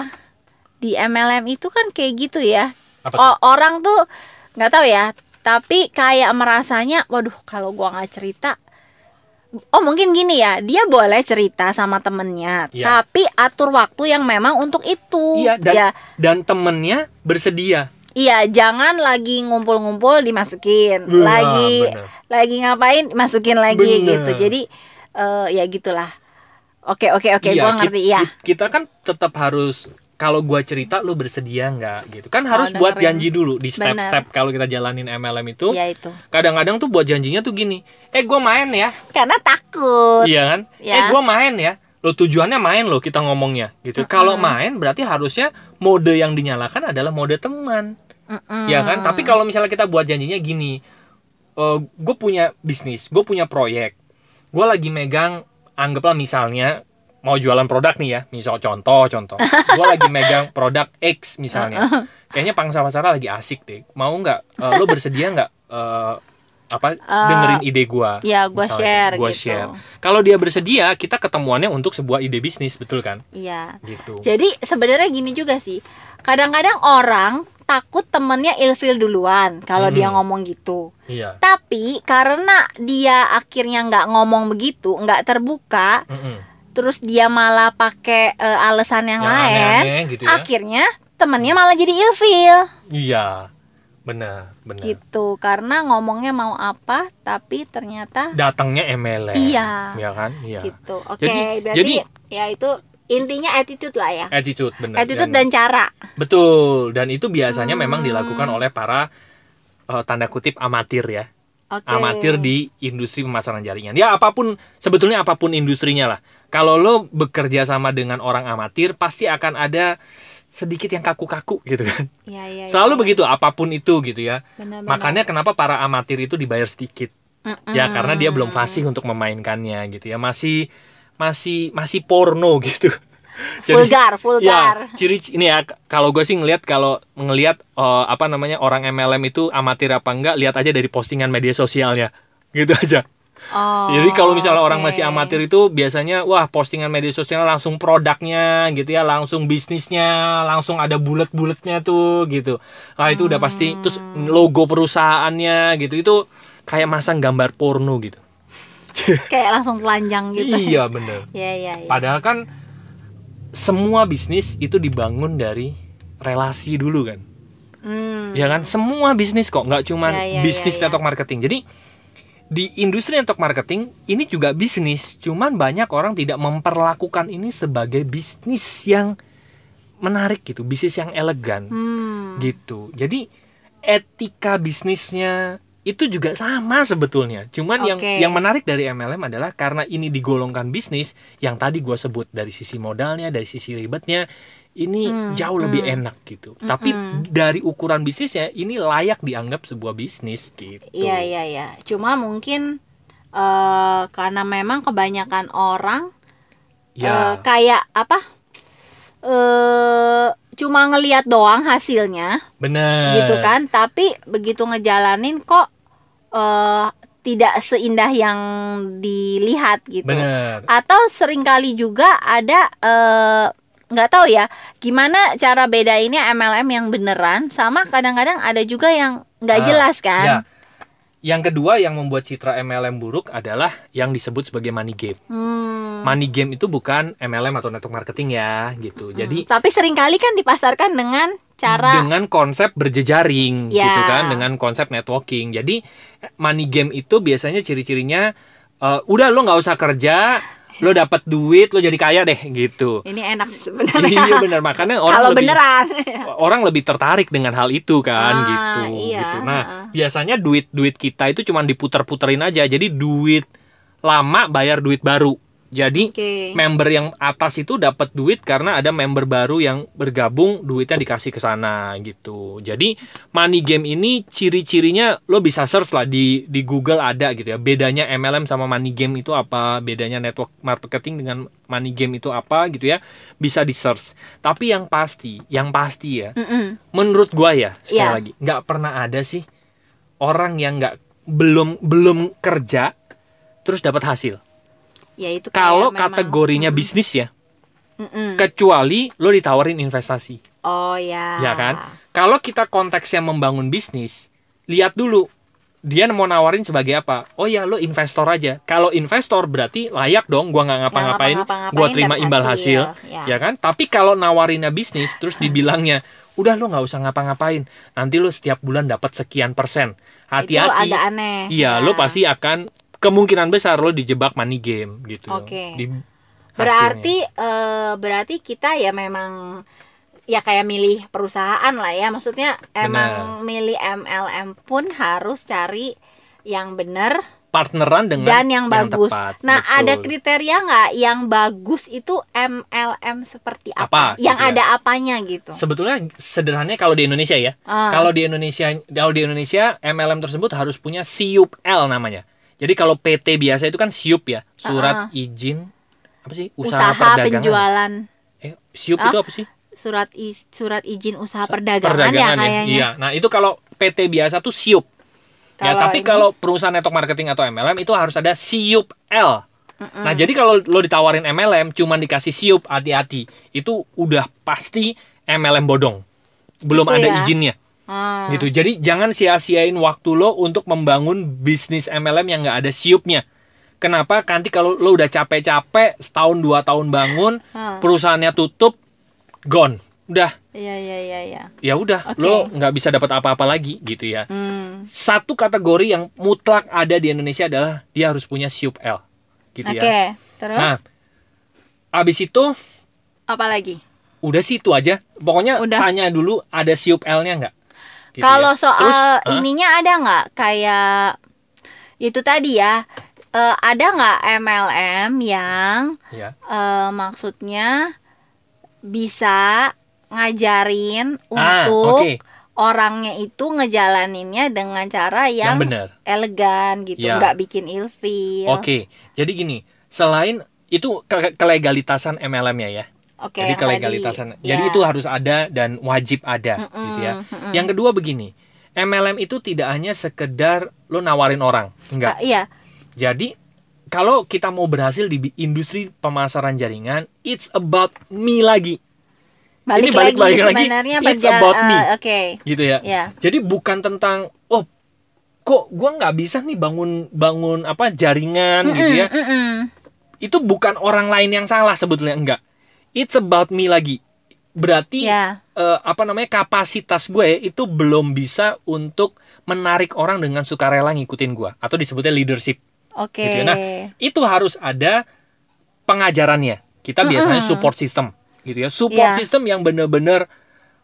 di MLM itu kan kayak gitu ya. Apa O- orang tuh nggak tahu ya tapi kayak merasanya waduh kalau gua nggak cerita oh mungkin gini ya dia boleh cerita sama temennya Iya. tapi atur waktu yang memang untuk itu iya dan ya. dan temennya bersedia. Iya jangan lagi ngumpul-ngumpul dimasukin Wah, lagi bener. lagi ngapain masukin lagi Bener. gitu. Jadi eh, ya gitulah. Oke oke oke Iya, gua ngerti ya kit- Kita kan tetap harus kalau gua cerita lu bersedia nggak gitu. Kan harus buat dengerin. janji dulu di step-step kalau kita jalanin MLM itu. ya itu Kadang-kadang tuh buat janjinya tuh gini. Eh gua main ya. karena takut Iya kan? Ya. Eh gua main ya. Lo tujuannya main loh kita ngomongnya gitu. Kalau main berarti harusnya mode yang dinyalakan adalah mode teman. Mm-mm. Ya kan? Tapi kalau misalnya kita buat janjinya gini, gue punya bisnis, gue punya proyek, gue lagi megang, anggaplah misalnya mau jualan produk nih ya, misal contoh contoh, gue lagi megang produk X misalnya, kayaknya pangsa pasarnya lagi asik deh, mau nggak, eh, lo bersedia nggak eh, apa dengerin ide gua. ya, gua misalnya. share Gua gitu. share. Kalau dia bersedia, kita ketemuannya untuk sebuah ide bisnis, betul kan? Iya. Gitu. Jadi sebenarnya gini juga sih. Kadang-kadang orang takut temennya ilfil duluan kalau Hmm. dia ngomong gitu. Iya. Tapi karena dia akhirnya nggak ngomong begitu, nggak terbuka, Mm-mm. Terus dia malah pakai eh, alasan yang, Yang lain, gitu ya. akhirnya temennya malah jadi ilfil Iya. Benar, benar. gitu. Karena ngomongnya mau apa, tapi ternyata Datangnya MLM. Iya. Ya kan? Iya. gitu. Oke, Jadi- berarti jadi- ya itu intinya attitude lah ya. Attitude, benar. Attitude Dan- dan cara. Betul, dan itu biasanya memang Hmm. dilakukan oleh para eh, tanda kutip amatir ya. Oke. Amatir di industri pemasaran jaringan. Ya apa pun sebetulnya apa pun industrinya lah. Kalau lo bekerja sama dengan orang amatir pasti akan ada sedikit yang kaku-kaku gitu kan. Iya, iya, Selalu iya. begitu apa pun itu gitu ya. Benar-benar. Makanya kenapa para amatir itu dibayar sedikit. Mm-mm. Ya karena dia belum fasih untuk memainkannya gitu ya. Masih masih masih porno gitu. Vulgar, vulgar. Ya, ciri ini ya kalau gue sih ngelihat kalau ngelihat eh, apa namanya orang MLM itu amatir apa enggak lihat aja dari postingan media sosialnya. Gitu aja. Oh, Jadi kalau misalnya orang oke. masih amatir itu biasanya wah postingan media sosial langsung produknya gitu ya, langsung bisnisnya, langsung ada bulat-bulatnya tuh gitu. Nah, itu udah pasti terus logo perusahaannya gitu. Itu kayak masang gambar porno gitu. kayak langsung telanjang gitu. iya, bener Iya, iya, iya. Padahal kan semua bisnis itu dibangun dari relasi dulu kan. Hmm. Ya kan? Semua bisnis kok, nggak cuman Ya, ya, bisnis ya, ya. network marketing. Jadi di industri network marketing ini juga bisnis, cuman banyak orang tidak memperlakukan ini sebagai bisnis yang menarik gitu, bisnis yang elegan Hmm. gitu. Jadi etika bisnisnya itu juga sama sebetulnya. Cuman yang Oke. yang menarik dari MLM adalah karena ini digolongkan bisnis yang tadi gua sebut dari sisi modalnya, dari sisi ribetnya ini Hmm, jauh lebih enak gitu. Tapi dari ukuran bisnisnya ini layak dianggap sebuah bisnis gitu. Iya, iya, iya. Cuma mungkin eh karena memang kebanyakan orang eh, Ya. kayak apa? eh cuma ngelihat doang hasilnya Bener. gitu kan, tapi begitu ngejalanin kok eh tidak seindah yang dilihat gitu. Bener. atau sering kali juga ada eh, nggak tahu ya gimana cara bedainnya MLM yang beneran sama kadang-kadang ada juga yang nggak Ah, jelas Ya. Yang kedua yang membuat citra MLM buruk adalah yang disebut sebagai money game. Hmm, Money game itu bukan MLM atau network marketing ya, gitu. Jadi tapi sering kali kan dipasarkan dengan cara dengan konsep berjejaring Ya. gitu kan dengan konsep networking jadi money game itu biasanya ciri-cirinya eh, udah lo nggak usah kerja lo dapat duit lo jadi kaya deh gitu. Ini enak sih sebenarnya. Iya benar. Makanya orang kalau lebih beneran. orang lebih tertarik dengan hal itu kan Ah, gitu iya, gitu. Nah biasanya duit duit kita itu cuma diputer-puterin aja. Jadi duit lama bayar duit baru jadi Oke. member yang atas itu dapat duit karena ada member baru yang bergabung duitnya dikasih ke sana gitu. Jadi money game ini ciri-cirinya lo bisa search lah di di Google ada gitu ya. Bedanya MLM sama money game itu apa? Bedanya network marketing dengan money game itu apa gitu ya. Bisa di search. Tapi yang pasti, yang pasti ya, Mm-mm. menurut gua ya sekali Iya. lagi nggak pernah ada sih orang yang nggak belum belum kerja terus dapat hasil. Ya itu Kalau memang- kategorinya bisnis ya, Mm-mm. kecuali lo ditawarin investasi, oh ya ya kan? Kalau kita konteksnya membangun bisnis, lihat dulu dia mau nawarin sebagai apa? Oh ya lo investor aja. Kalau investor berarti layak dong, gua nggak ngapa-ngapain, gua terima imbal hasil, hasil, ya. ya kan? Tapi kalau nawarinnya bisnis, terus dibilangnya, udah lo nggak usah ngapa-ngapain, nanti lo setiap bulan dapat sekian persen. itu Hati-hati. agak aneh Iya, Ya. lo pasti akan kemungkinan besar lo dijebak money game gitu. Oke. Di Berarti eh, berarti kita ya memang ya kayak milih perusahaan lah ya. Maksudnya emang milih MLM pun harus cari yang benar partneran dengan dan yang bagus. tepat. nah, Betul. ada kriteria nggak yang bagus itu MLM seperti Apa, apa? yang gitu ya? ada apanya gitu. sebetulnya sederhananya kalau di Indonesia ya. Ah. Kalau di Indonesia kalau di Indonesia MLM tersebut harus punya SIUP L namanya. Jadi kalau PT biasa itu kan SIUP ya, surat izin apa sih? Usaha Usaha, perdagangan. penjualan Eh, SIUP Ah, itu apa sih? surat is- surat izin usaha perdagangan, ya kayaknya. Iya. Nah, itu kalau PT biasa tuh SIUP. ya, Kalau tapi ini- kalau perusahaan network marketing atau MLM itu harus ada siup L. Nah, jadi kalau lo ditawarin MLM cuman dikasih siup hati-hati, itu udah pasti MLM bodong. Belum Gitu ada ya? izinnya. Ah. Gitu. Jadi jangan sia-siain waktu lo untuk membangun bisnis MLM yang nggak ada siupnya. Kenapa? Nanti kalau lo udah capek-capek setahun dua tahun bangun, Hmm. perusahaannya tutup, gone. Udah, Iya iya iya iya. ya udah, Oke. lo nggak bisa dapat apa-apa lagi gitu ya. Hmm. Satu kategori yang mutlak ada di Indonesia adalah dia harus punya siup L, gitu Oke. ya. Terus Nah, abis itu apa lagi? udah sih itu aja. Pokoknya Udah. tanya dulu ada siup L-nya nggak? Gitu Kalau ya. soal Terus, ah, ininya ada nggak kayak itu tadi ya? eh, ada nggak MLM yang ya. eh, maksudnya bisa ngajarin Ah, untuk oke. orangnya itu ngejalaninnya dengan cara yang yang, benar. elegan gitu, Ya. nggak bikin ilfil. Oke, jadi gini, selain itu ke- kelegalitasan MLM-nya ya. Oke, jadi kelegalitasan. tadi, Jadi ya. itu harus ada dan wajib ada Mm-mm, gitu ya. mm-mm. Yang kedua begini, MLM itu tidak hanya sekedar lo nawarin orang, enggak. Ah, iya, Jadi kalau kita mau berhasil di industri pemasaran jaringan, it's about me lagi, balik, Ini balik- lagi, balik lagi, sebenarnya it's about me. eh, Oke, gitu ya. ya. Jadi bukan tentang oh kok gua nggak bisa nih bangun bangun apa jaringan gitu ya. Mm-mm, mm-mm. Itu bukan orang lain yang salah sebetulnya enggak. It's about me lagi. Berarti Ya. eh, apa namanya kapasitas gue itu belum bisa untuk menarik orang dengan sukarela ngikutin gua atau disebutnya leadership. Oke. Gitu ya. Nah, Itu harus ada pengajarannya. Kita biasanya Mm-mm. support system gitu ya. Support Iya. system yang bener-bener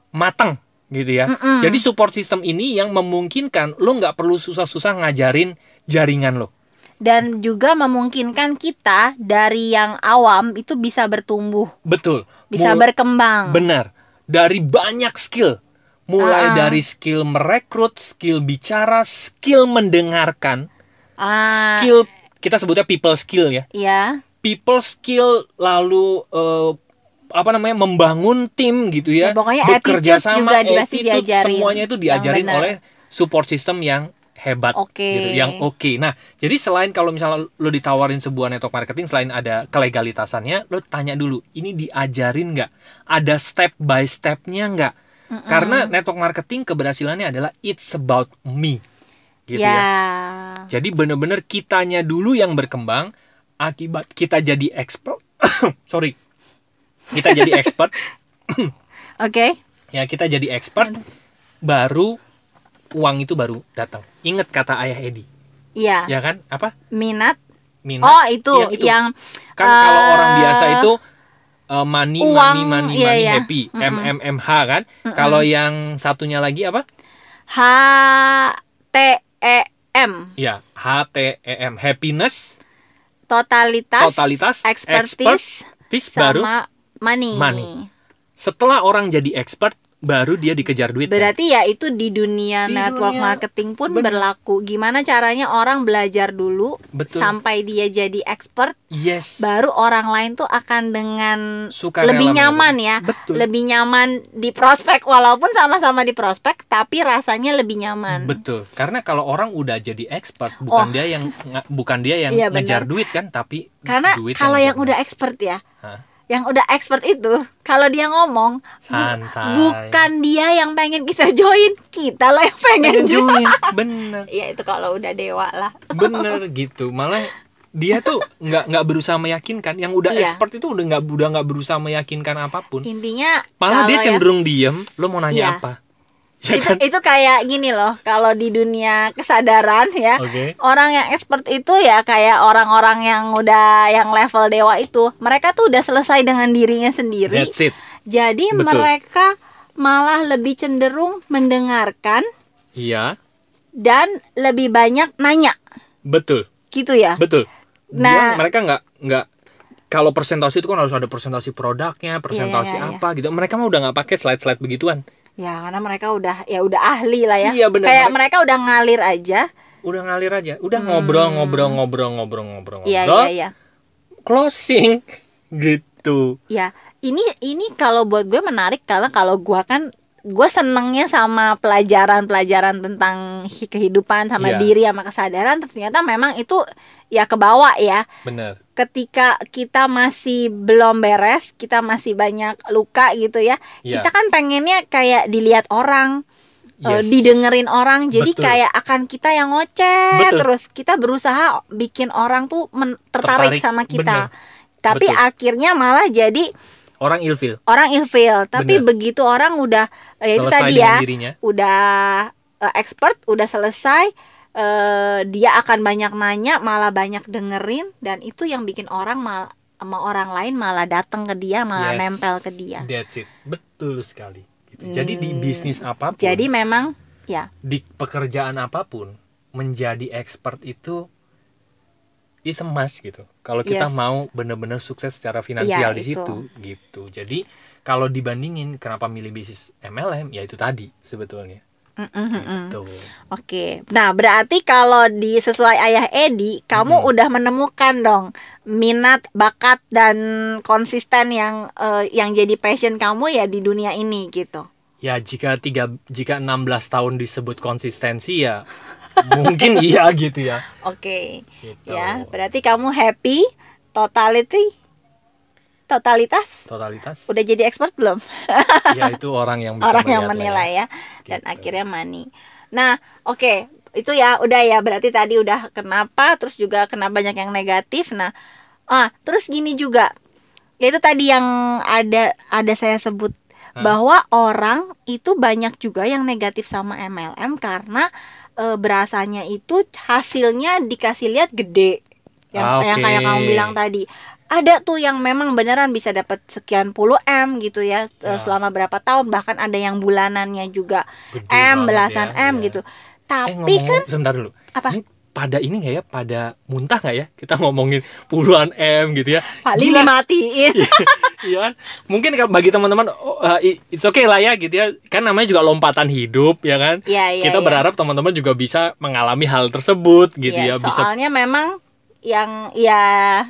matang gitu ya. Mm-mm. Jadi support system ini yang memungkinkan lo nggak perlu susah-susah ngajarin jaringan lo. Dan juga memungkinkan kita dari yang awam itu bisa bertumbuh, Betul. bisa Mul- berkembang. Benar. Dari banyak skill. Mulai Ah. dari skill merekrut, skill bicara, skill mendengarkan, ah, skill kita sebutnya people skill ya. ya. People skill lalu eh, apa namanya membangun tim gitu ya. Ya, pokoknya bekerja sama juga attitude, diajarin. semuanya itu diajarin oleh support system yang hebat Oke. gitu, yang oke. Nah, jadi selain kalau misalnya lo ditawarin sebuah network marketing selain ada kelegalitasannya, lo tanya dulu, ini diajarin nggak? Ada step by stepnya nggak? Karena network marketing keberhasilannya adalah it's about me, gitu ya. ya. Jadi bener-bener kitanya dulu yang berkembang, akibat kita jadi expert, sorry, kita jadi expert, Oke. ya kita jadi expert, baru uang itu baru datang. Ingat kata ayah Edi, Iya. ya kan? Apa? Minat. Minat. Oh, itu Iya, itu. yang kan kalau eh, orang biasa itu uh, money, uang, money, money, iya, money, iya. happy, Mm-mm. MMMH kan? Kalau yang satunya lagi apa? H T E M Ya, HTEM, happiness, totalitas, totalitas, expertise, expertise, baru sama money. money. setelah orang jadi expert, baru dia dikejar duit. kan? Berarti ya itu di dunia Di network dunia- marketing pun bener. berlaku. Gimana caranya orang belajar dulu Betul. sampai dia jadi expert, Yes. baru orang lain tuh akan dengan Sukarela lebih nyaman ya, Betul. lebih nyaman di prospek walaupun sama-sama di prospek, tapi rasanya lebih nyaman. Betul. Karena kalau orang udah jadi expert, bukan Oh. dia yang bukan dia yang Iya, ngejar duit kan, tapi Karena duit kalau yang ngejar udah expert ya, Hah? Yang udah expert itu kalau dia ngomong bu- Santai. bukan dia yang pengen kita join kita lah yang pengen Pengen join. Bener. ya itu kalau udah dewa lah bener gitu malah dia tuh nggak nggak berusaha meyakinkan yang udah Iya. expert itu udah nggak udah nggak berusaha meyakinkan apa pun intinya malah dia ya- cenderung diem lo mau nanya Iya. apa ya itu kan? itu kayak gini loh kalau di dunia kesadaran ya oke. orang yang expert itu ya kayak orang-orang yang udah yang level dewa itu mereka tuh udah selesai dengan dirinya sendiri. That's it. Jadi Betul. mereka malah lebih cenderung mendengarkan iya. dan lebih banyak nanya. Betul. Gitu ya? Betul. Nah- Dia- mereka nggak nggak kalau presentasi itu kan harus ada presentasi produknya presentasi iya, iya. apa gitu. Mereka mah udah nggak pakai slide slide begituan Ya karena mereka udah ya udah ahli lah ya. Iya, benar. Kayak Mereka- mereka udah ngalir aja. udah ngalir aja udah ngobrol ngobrol ngobrol ngobrol ngobrol Hmm. Iya ngobrol iya iya. closing gitu Ya ini ini kalau buat gue menarik karena kalau gue kan gue senengnya sama pelajaran-pelajaran tentang hi- kehidupan sama Iya. diri sama kesadaran ternyata memang itu ya kebawa ya bener ketika kita masih belum beres kita masih banyak luka gitu ya Iya. kita kan pengennya kayak dilihat orang eh, Yes. didengerin orang jadi Betul. kayak akan kita yang ngoceh Betul. terus kita berusaha bikin orang tuh men- tertarik, Tertarik, sama kita bener. tapi Betul. akhirnya malah jadi orang ilfil orang ilfeel tapi Bener. begitu orang udah eh, itu tadi ya dirinya udah eh, expert udah selesai eh, dia akan banyak nanya malah banyak dengerin dan itu yang bikin orang mal sama orang lain malah datang ke dia malah Yes. nempel ke dia that's it betul sekali gitu. jadi di Hmm. bisnis apa pun jadi memang ya di pekerjaan apa pun menjadi expert itu is must gitu. Kalau kita Yes. mau benar-benar sukses secara finansial Iya, di itu. situ gitu. Jadi kalau dibandingin kenapa milih bisnis MLM ya itu tadi sebetulnya. Mm, mm, mm, mm. Gitu. Oke, nah berarti kalau di sesuai ayah Edi, kamu Hmm. udah menemukan dong minat, bakat dan konsisten yang eh, yang jadi passion kamu ya di dunia ini gitu. Ya jika tiga jika 16 tahun disebut konsistensi ya mungkin iya gitu ya. Oke, Gitu. ya berarti kamu happy, totality, totalitas, Totalitas udah jadi expert belum? ya itu orang yang bisa Orang yang lah menilai ya, dan Gitu. akhirnya money. Nah, oke, itu ya udah ya berarti tadi udah kenapa, terus juga kena banyak yang negatif. Nah, ah terus gini juga, yaitu tadi yang ada ada saya sebut Hah? bahwa orang itu banyak juga yang negatif sama MLM karena e, berasanya itu hasilnya dikasih lihat gede, yang Ah, yang oke. kayak kamu bilang tadi. Ada tuh yang memang beneran bisa dapat sekian puluh M gitu ya, e, Ya. selama berapa tahun bahkan ada yang bulanannya juga Gede M banget belasan ya, M ya. gitu. Eh Tapi ngomong kan sebentar dulu. Apa? Ini pada ini nggak ya? Pada muntah nggak ya? Kita ngomongin puluhan M gitu ya. paling Gila. dimatiin. Iya kan? Mungkin bagi teman-teman oh, uh, it's okay lah ya gitu ya. Kan namanya juga lompatan hidup ya kan? Iya, iya, Kita iya. berharap teman-teman juga bisa mengalami hal tersebut gitu Iya, ya. Bisa soalnya memang yang ya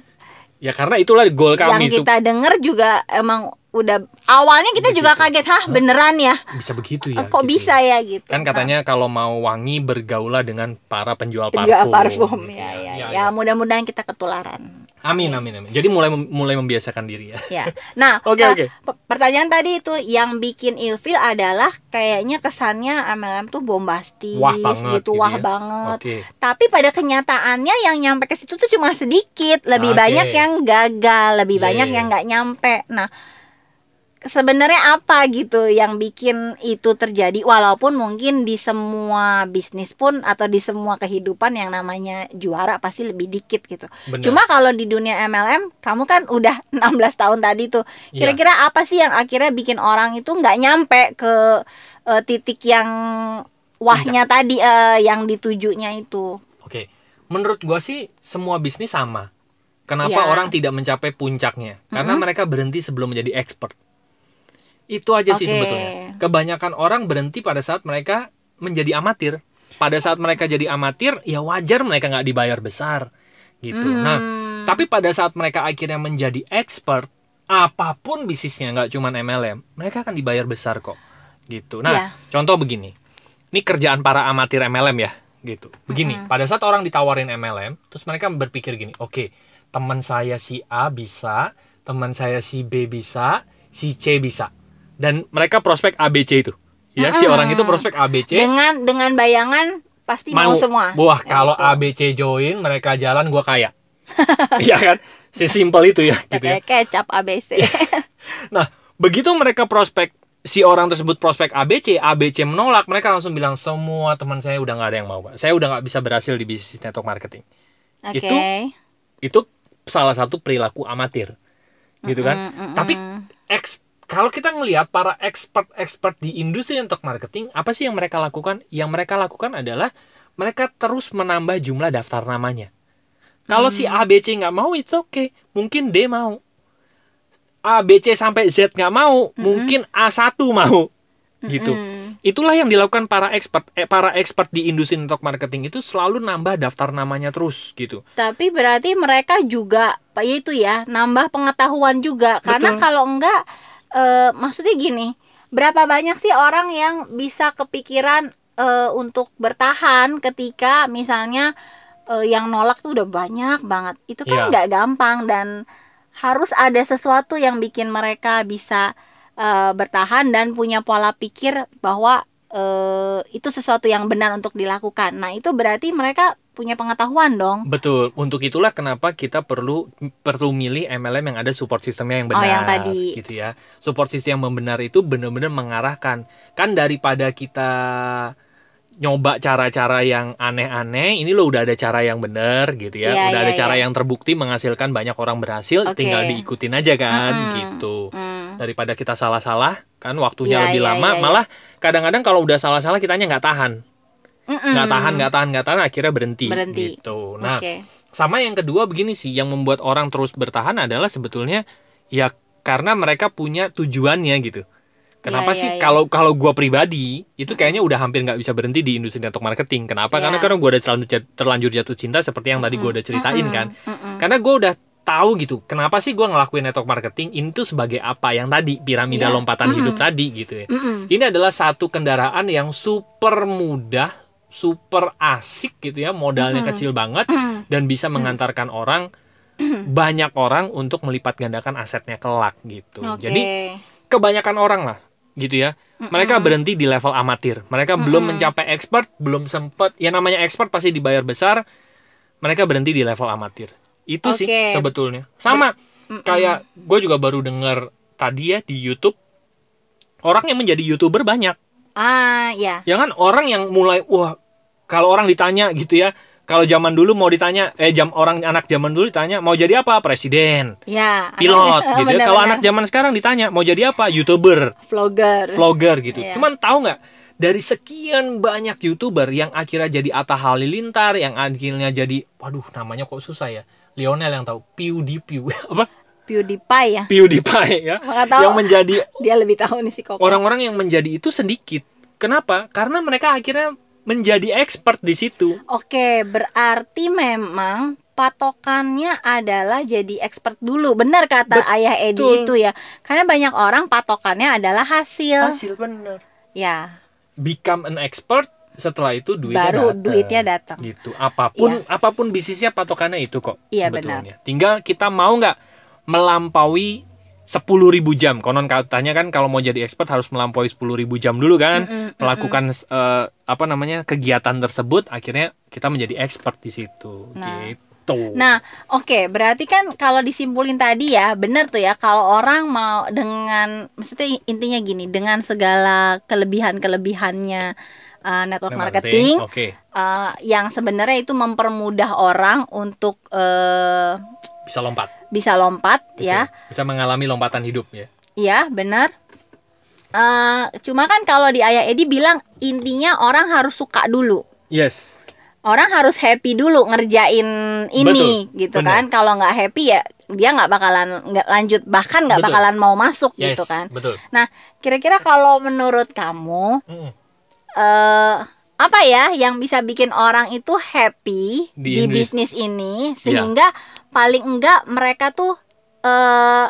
ya karena itulah goal yang kami sup- kita denger juga emang udah awalnya kita juga kaget hah beneran ya bisa begitu ya. kok gitu. bisa ya gitu Kan katanya kalau mau wangi bergaulah dengan para penjual parfum. juga parfum gitu ya ya, Ya, ya, ya. mudah-mudahan kita ketularan Amin amin amin. Jadi mulai mulai membiasakan diri ya. ya nah Oke, per- oke. pe- pertanyaan tadi itu yang bikin ilfil adalah kayaknya kesannya MLM tuh bombastis Wah banget gitu gitu wah ya. banget Oke. tapi pada kenyataannya yang nyampe ke situ tuh cuma sedikit lebih Oke. banyak yang gagal lebih Yeah. banyak yang nggak nyampe nah sebenarnya apa gitu yang bikin itu terjadi walaupun mungkin di semua bisnis pun atau di semua kehidupan yang namanya juara pasti lebih dikit gitu Benar. cuma kalau di dunia MLM kamu kan udah 16 tahun tadi tuh Iya. kira-kira apa sih yang akhirnya bikin orang itu nggak nyampe ke eh, titik yang wahnya tadi eh, yang ditujunya itu Oke, menurut gua sih semua bisnis sama. Kenapa Iya. orang tidak mencapai puncaknya? Karena mereka berhenti sebelum menjadi expert. Itu aja sih Oke. sebetulnya. Kebanyakan orang berhenti pada saat mereka menjadi amatir. Pada saat mereka jadi amatir, ya wajar mereka nggak dibayar besar, gitu. Hmm. Nah, tapi pada saat mereka akhirnya menjadi expert, apa pun bisnisnya nggak cuman MLM, mereka akan dibayar besar kok, gitu. Nah, Iya. contoh begini, ini kerjaan para amatir MLM ya, gitu. Begini, pada saat orang ditawarin MLM, terus mereka berpikir gini, oke, teman saya si A bisa, teman saya si B bisa, si C bisa, dan mereka prospek ABC itu, ya si orang itu prospek ABC, dengan dengan bayangan pasti mau, semua Wah, Ya, kalau. ABC join, mereka jalan, gua kaya. Iya kan? Sesimpel itu ya, gitu ya. kecap ABC Nah, begitu mereka prospek si orang tersebut prospek ABC, ABC menolak, mereka langsung bilang semua teman saya udah nggak ada yang mau, Pak. Saya udah nggak bisa berhasil di bisnis network marketing. oke Itu- Itu salah satu perilaku amatir. Gitu kan? Mm, mm, mm. Tapi eks- kalau kita ngelihat para expert-expert di industri network marketing, apa sih yang mereka lakukan? Yang mereka lakukan adalah mereka terus menambah jumlah daftar namanya. Kalau si ABC nggak mau, it's okay. Mungkin D mau. ABC sampai Z nggak mau, mungkin A1 mau. Gitu. Mm. Itulah yang dilakukan para expert eh, para expert di industri network marketing itu selalu nambah daftar namanya terus gitu. Tapi berarti mereka juga Pak ya itu ya nambah pengetahuan juga karena Betul. kalau enggak eh, maksudnya gini berapa banyak sih orang yang bisa kepikiran uh, untuk bertahan ketika misalnya uh, yang nolak tuh udah banyak banget itu kan Iya. nggak gampang dan harus ada sesuatu yang bikin mereka bisa uh, bertahan dan punya pola pikir bahwa uh, itu sesuatu yang benar untuk dilakukan nah itu berarti mereka punya pengetahuan dong Betul. Untuk itulah kenapa kita perlu perlu milih MLM yang ada support sistemnya yang Oh, benar. yang tadi. Gitu ya. Support system yang benar itu benar-benar mengarahkan. Kan daripada kita nyoba cara-cara yang aneh-aneh, ini lo udah ada cara yang benar gitu ya. Iya, udah iya, ada cara iya. yang terbukti menghasilkan banyak orang berhasil, Oke. tinggal diikutin aja kan Mm-mm. gitu. Hmm. Daripada kita salah-salah, kan waktunya Iya, lebih iya, lama, iya, iya. malah kadang-kadang kalau udah salah-salah kitanya nggak tahan. Mm-mm. Nggak tahan, nggak tahan, nggak tahan akhirnya berhenti, Berhenti. gitu. Nah, Oke. sama yang kedua begini sih, yang membuat orang terus bertahan adalah sebetulnya ya karena mereka punya tujuannya gitu. Kenapa Iya, sih iya, iya. kalau kalau gua pribadi itu kayaknya udah hampir nggak bisa berhenti di industri network marketing. Kenapa? Iya. Karena karena gua udah terlanjur, terlanjur jatuh cinta seperti yang tadi gua udah ceritain Mm-mm. kan. Mm-mm. Karena gua udah tahu gitu. Kenapa sih gua ngelakuin network marketing itu sebagai apa? Yang tadi piramida Iya. lompatan hidup tadi gitu ya. Ini adalah satu kendaraan yang super mudah, super asik gitu ya, modalnya Mm-mm. kecil banget Mm. dan bisa mengantarkan orang banyak orang untuk melipat gandakan asetnya kelak gitu. Oke. Jadi kebanyakan orang lah gitu ya. Mereka berhenti di level amatir. Mereka belum mencapai expert, belum sempet. Ya namanya expert pasti dibayar besar. Mereka berhenti di level amatir. Itu sih Oke. sebetulnya. Sama kayak gue juga baru dengar tadi ya di YouTube orang yang menjadi youtuber banyak. Ah ya Ya kan orang yang mulai wah kalau orang ditanya gitu ya. Kalau zaman dulu mau ditanya eh jam orang anak zaman dulu ditanya mau jadi apa? Presiden, ya pilot gitu ya. Kalau anak zaman sekarang ditanya mau jadi apa? YouTuber, vlogger vlogger gitu. Iya. Cuman tahu nggak dari sekian banyak youtuber yang akhirnya jadi Atta Halilintar, yang akhirnya jadi, waduh namanya kok susah ya, Lionel yang tahu, PewDiePie apa? PewDiePie ya PewDiePie ya, tahu. yang menjadi dia lebih tahu nih si Koko orang-orang yang menjadi itu sedikit. Kenapa? Karena mereka akhirnya menjadi expert di situ. Oke, berarti memang patokannya adalah jadi expert dulu. Benar kata Betul. Ayah Edi itu ya. Karena banyak orang patokannya adalah hasil. Hasil bener. Ya, Become an expert setelah itu duitnya baru datang. duitnya datang. gitu apa pun apa pun bisnisnya patokannya itu kok Iya, sebetulnya tinggal kita mau nggak melampaui 10.000 jam. Konon katanya kan kalau mau jadi expert harus melampaui 10.000 jam dulu kan. Mm-mm, melakukan eh, apa namanya kegiatan tersebut akhirnya kita menjadi expert di situ. Nah. gitu. Nah, oke, berarti kan kalau disimpulin tadi ya, benar tuh ya kalau orang mau dengan maksudnya intinya gini, dengan segala kelebihan-kelebihannya uh, network marketing, oke uh, yang sebenarnya itu mempermudah orang untuk uh, bisa lompat bisa lompat Betul. ya. bisa mengalami lompatan hidup ya Iya, benar. Eh, cuma kan kalau di Ayah Edi bilang intinya orang harus suka dulu. yes Orang harus happy dulu ngerjain ini Betul, gitu benar. kan. Kalau nggak happy ya dia nggak bakalan nggak lanjut bahkan nggak bakalan mau masuk yes gitu kan. betul Nah, kira-kira kalau menurut kamu Mm. Eh apa ya yang bisa bikin orang itu happy Di di, bisnis ini sehingga paling enggak mereka tuh eh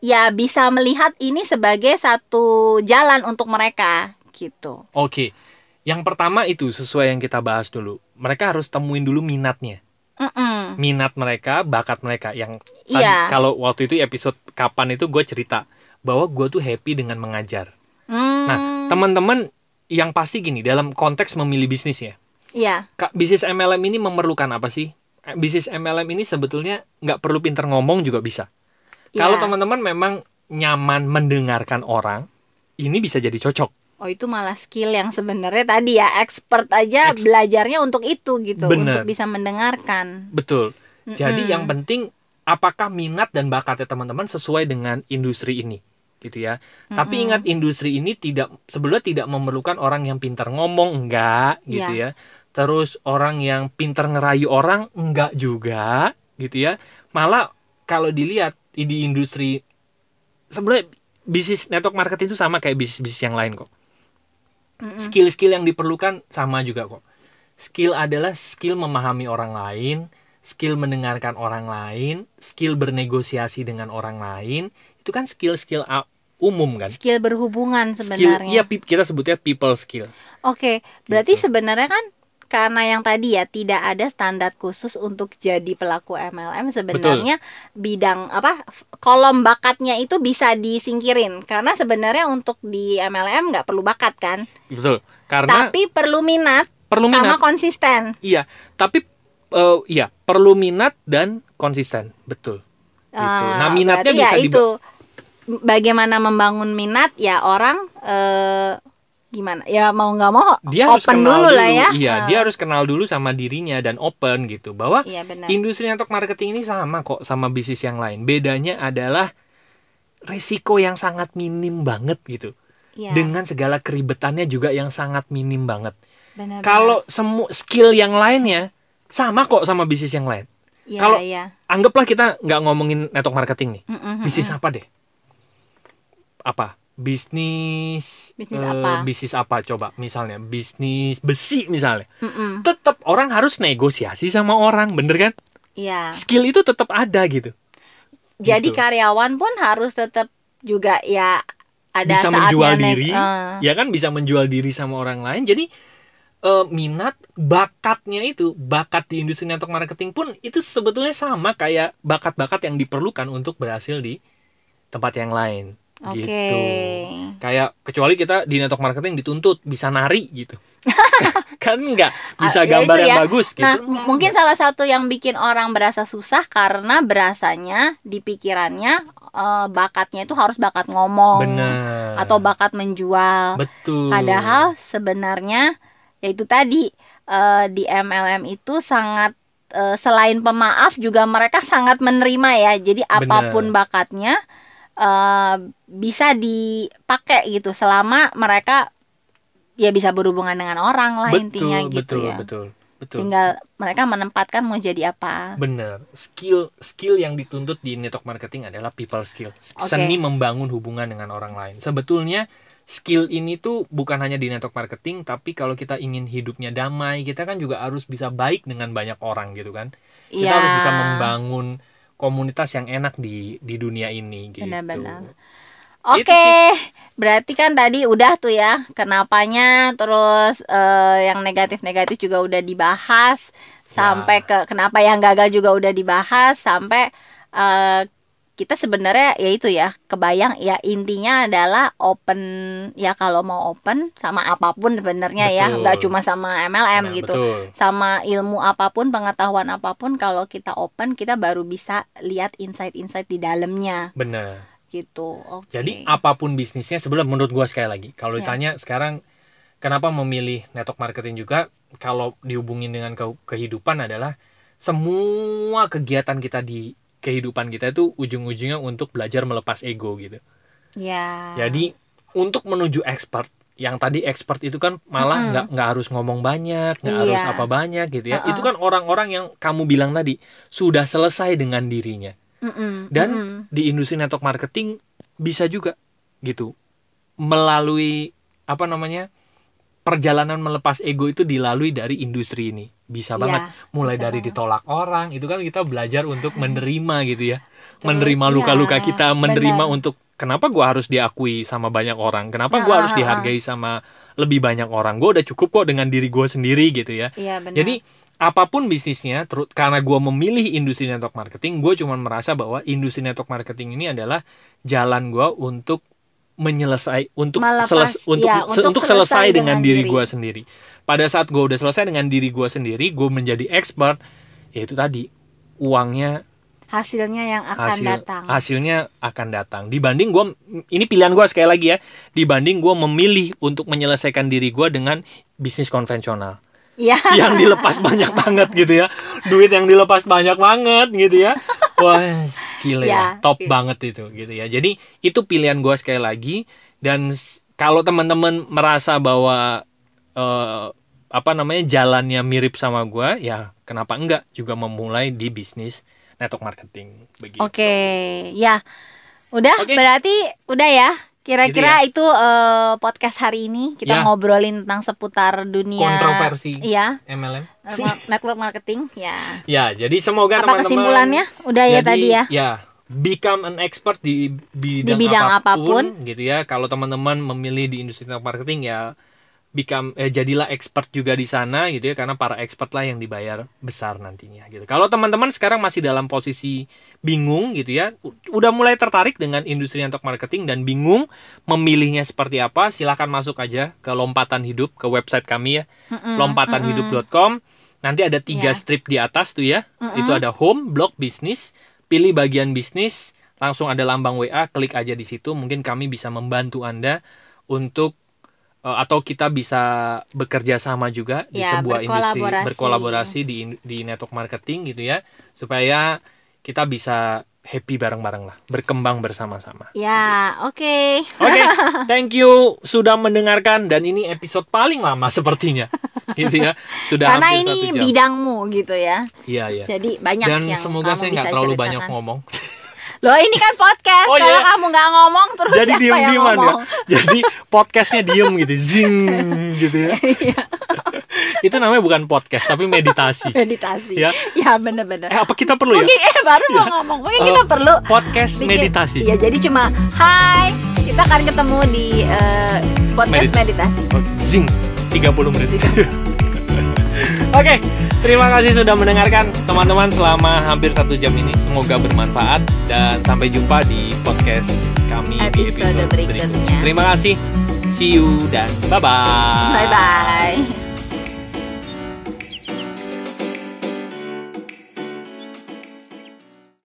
ya bisa melihat ini sebagai satu jalan untuk mereka gitu. Oke, yang pertama itu sesuai yang kita bahas dulu. Mereka harus temuin dulu minatnya, Mm-mm. minat mereka, bakat mereka. Yang tadi Iya. kalau waktu itu episode kapan itu gue cerita bahwa gue tuh happy dengan mengajar. Hmm, Nah, teman-teman yang pasti gini dalam konteks memilih bisnis ya, Iya. Kak, bisnis MLM ini memerlukan apa sih? Eh, Bisnis MLM ini sebetulnya nggak perlu pinter ngomong juga bisa. Kalau Iya. teman-teman memang nyaman mendengarkan orang, ini bisa jadi cocok. Oh itu malah skill yang sebenarnya tadi ya expert aja Ex- belajarnya untuk itu gitu Bener. untuk bisa mendengarkan. Betul. Jadi Mm-mm. yang penting apakah minat dan bakatnya teman-teman sesuai dengan industri ini, gitu ya. Tapi Mm-mm. ingat industri ini tidak sebelumnya tidak memerlukan orang yang pintar ngomong, enggak, gitu ya. Terus orang yang pintar ngerayu orang, enggak juga, gitu ya. Malah kalau dilihat di industri sebenarnya bisnis network marketing itu sama kayak bisnis-bisnis yang lain kok. Mm-mm. Skill-skill yang diperlukan sama juga kok. Skill adalah skill memahami orang lain, skill mendengarkan orang lain, skill bernegosiasi dengan orang lain. Itu kan skill-skill umum kan? Skill berhubungan skill sebenarnya. iya pi- kita sebutnya people skill. Oke, berarti Gitu. sebenarnya kan karena yang tadi ya tidak ada standar khusus untuk jadi pelaku MLM sebenarnya bidang apa kolom bakatnya itu bisa disingkirin. Karena sebenarnya untuk di MLM nggak perlu bakat kan? Betul. Karena tapi perlu minat perlu sama minat. konsisten. Iya tapi eh, iya perlu minat dan konsisten. Betul Gitu. Ah, Nah, minatnya berarti bisa ya itu. Bagaimana membangun minat ya orang eh, gimana? Ya mau nggak mau dia harus open kenal dulu, lah ya. Iya Ah, dia harus kenal dulu sama dirinya dan open gitu. Bahwa iya benar. industri network marketing ini sama kok sama bisnis yang lain. Bedanya adalah risiko yang sangat minim banget gitu. Iya, dengan segala keribetannya juga yang sangat minim banget. Kalau semua skill yang lainnya sama kok sama bisnis yang lain Iya, kalau- iya. anggaplah kita nggak ngomongin network marketing nih. Mm-mm, bisnis apa deh? Apa? Bisnis Bisnis eh, apa? bisnis apa? Coba misalnya bisnis besi misalnya. Mm-mm. tetap orang harus negosiasi sama orang bener kan? Iya. skill itu tetap ada gitu. Jadi Gitu. karyawan pun harus tetap juga ya ada bisa saatnya menjual diri eh, ya kan? Bisa menjual diri sama orang lain. Jadi eh, minat bakatnya itu bakat di industri network marketing pun itu sebetulnya sama kayak bakat-bakat yang diperlukan untuk berhasil di tempat yang lain. Oke. gitu. Kayak kecuali kita di network marketing dituntut bisa nari gitu. Kan enggak Ah, bisa ya gambar itu yang ya. bagus gitu. Nah, mungkin salah satu yang bikin orang berasa susah karena berasanya di pikirannya eh, bakatnya itu harus bakat ngomong bener atau bakat menjual. betul. Padahal sebenarnya ya itu tadi eh, di MLM itu sangat eh, selain pemaaf juga mereka sangat menerima ya. Jadi apa pun bakatnya eh, bisa dipakai gitu selama mereka ya bisa berhubungan dengan orang lah betul intinya gitu betul ya. betul betul Tinggal mereka menempatkan mau jadi apa. Bener, skill skill yang dituntut di network marketing adalah people skill, Oke. seni membangun hubungan dengan orang lain. Sebetulnya skill ini tuh bukan hanya di network marketing, tapi kalau kita ingin hidupnya damai, kita kan juga harus bisa baik dengan banyak orang gitu kan. Kita Iya. harus bisa membangun komunitas yang enak di di dunia ini gitu. Benar-benar. Oke, berarti kan tadi udah tuh ya kenapanya, terus eh, yang negatif-negatif juga udah dibahas, sampai ke kenapa yang gagal juga udah dibahas, sampai eh, kita sebenarnya ya itu ya kebayang ya intinya adalah open ya kalau mau open sama apa pun sebenarnya ya nggak cuma sama MLM Nah, gitu betul. sama ilmu apa pun pengetahuan apa pun kalau kita open kita baru bisa lihat insight-insight di dalamnya Bener. gitu oke Jadi apa pun bisnisnya sebelum menurut gua sekali lagi kalau Ya. ditanya sekarang kenapa memilih network marketing juga kalau dihubungin dengan ke- kehidupan adalah semua kegiatan kita di kehidupan kita itu ujung-ujungnya untuk belajar melepas ego gitu. ya Jadi untuk menuju expert yang tadi expert itu kan malah nggak nggak harus ngomong banyak, nggak Iya. harus apa banyak gitu ya. Uh-uh. Itu kan orang-orang yang kamu bilang tadi sudah selesai dengan dirinya Mm-mm, dan mm-mm. di industri network marketing bisa juga gitu melalui apa namanya perjalanan melepas ego itu dilalui dari industri ini. Bisa Iya, banget. Mulai bisa dari banget. ditolak orang itu kan kita belajar untuk menerima gitu ya. Terus, menerima iya, luka-luka kita menerima benar. untuk kenapa gua harus diakui sama banyak orang? Kenapa gua Ah, harus ah, ah. dihargai sama lebih banyak orang? Gua udah cukup kok dengan diri gua sendiri gitu ya. Iya benar. Jadi apa pun bisnisnya, terus karena gue memilih industri network marketing, gue cuma merasa bahwa industri network marketing ini adalah jalan gue untuk menyelesai, untuk Melepas, seles, untuk ya, se- untuk selesai selesai dengan, dengan diri gue sendiri. Pada saat gue udah selesai dengan diri gue sendiri, gue menjadi expert, ya itu tadi uangnya hasilnya yang akan hasil datang. hasilnya akan datang. Dibanding gue, ini pilihan gue sekali lagi ya, dibanding gue memilih untuk menyelesaikan diri gue dengan bisnis konvensional. Ya yang dilepas banyak banget gitu ya. Duit yang dilepas banyak banget gitu ya wah gila ya, Ya, top gitu. banget itu gitu ya. Jadi itu pilihan gue sekali lagi. Dan kalau teman-teman merasa bahwa eh, apa namanya jalannya mirip sama gue ya kenapa enggak juga memulai di bisnis network marketing begitu. Oke ya. Udah Oke. berarti udah ya kira-kira itu eh, podcast hari ini kita Ya. ngobrolin tentang seputar dunia kontroversi iya. MLM network- network marketing ya. Ya jadi semoga apa teman-teman kesimpulannya? Udah ya Jadi, tadi ya? Ya, become an expert di bidang, Di bidang apa pun, gitu ya. Kalau teman-teman memilih di industri network marketing ya become eh, jadilah expert juga di sana gitu ya karena para expert lah yang dibayar besar nantinya gitu. Kalau teman-teman sekarang masih dalam posisi bingung gitu ya, udah mulai tertarik dengan industri network marketing dan bingung memilihnya seperti apa, silakan masuk aja ke lompatan hidup ke website kami ya, lompatanhidup.com. Nanti ada tiga Ya. strip di atas tuh ya. Itu ada home, blog, bisnis, pilih bagian bisnis, langsung ada lambang WA, klik aja di situ. Mungkin kami bisa membantu Anda untuk atau kita bisa bekerja sama juga di Ya, sebuah industri berkolaborasi. berkolaborasi di di network marketing gitu ya supaya kita bisa happy bareng-bareng lah berkembang bersama-sama Ya, oke. oke thank you sudah mendengarkan dan ini episode paling lama sepertinya gitu ya sudah Karena ini satu jam bidangmu gitu ya. iya iya Jadi banyak dan yang semoga kamu saya nggak terlalu ceritakan. banyak ngomong Loh, ini kan podcast. Oh, Kalau iya. kamu nggak ngomong terus jadi siapa diem yang ya ngomong? jadi podcastnya diem gitu zing gitu ya Iya. itu namanya bukan podcast tapi meditasi Meditasi. Ya. Ya, bener-bener. eh apa kita perlu ya Mungkin eh baru mau ngomong. Mungkin kita Eh, perlu podcast bikin- meditasi Iya, jadi cuma hai, kita akan ketemu di eh, podcast Meditasi. meditasi. Oke, zing 30 menit. Oke, terima kasih sudah mendengarkan teman-teman selama hampir satu jam ini. Semoga bermanfaat dan sampai jumpa di podcast kami di Episode episode berikutnya. berikutnya. Terima kasih. See you dan bye bye. Bye bye.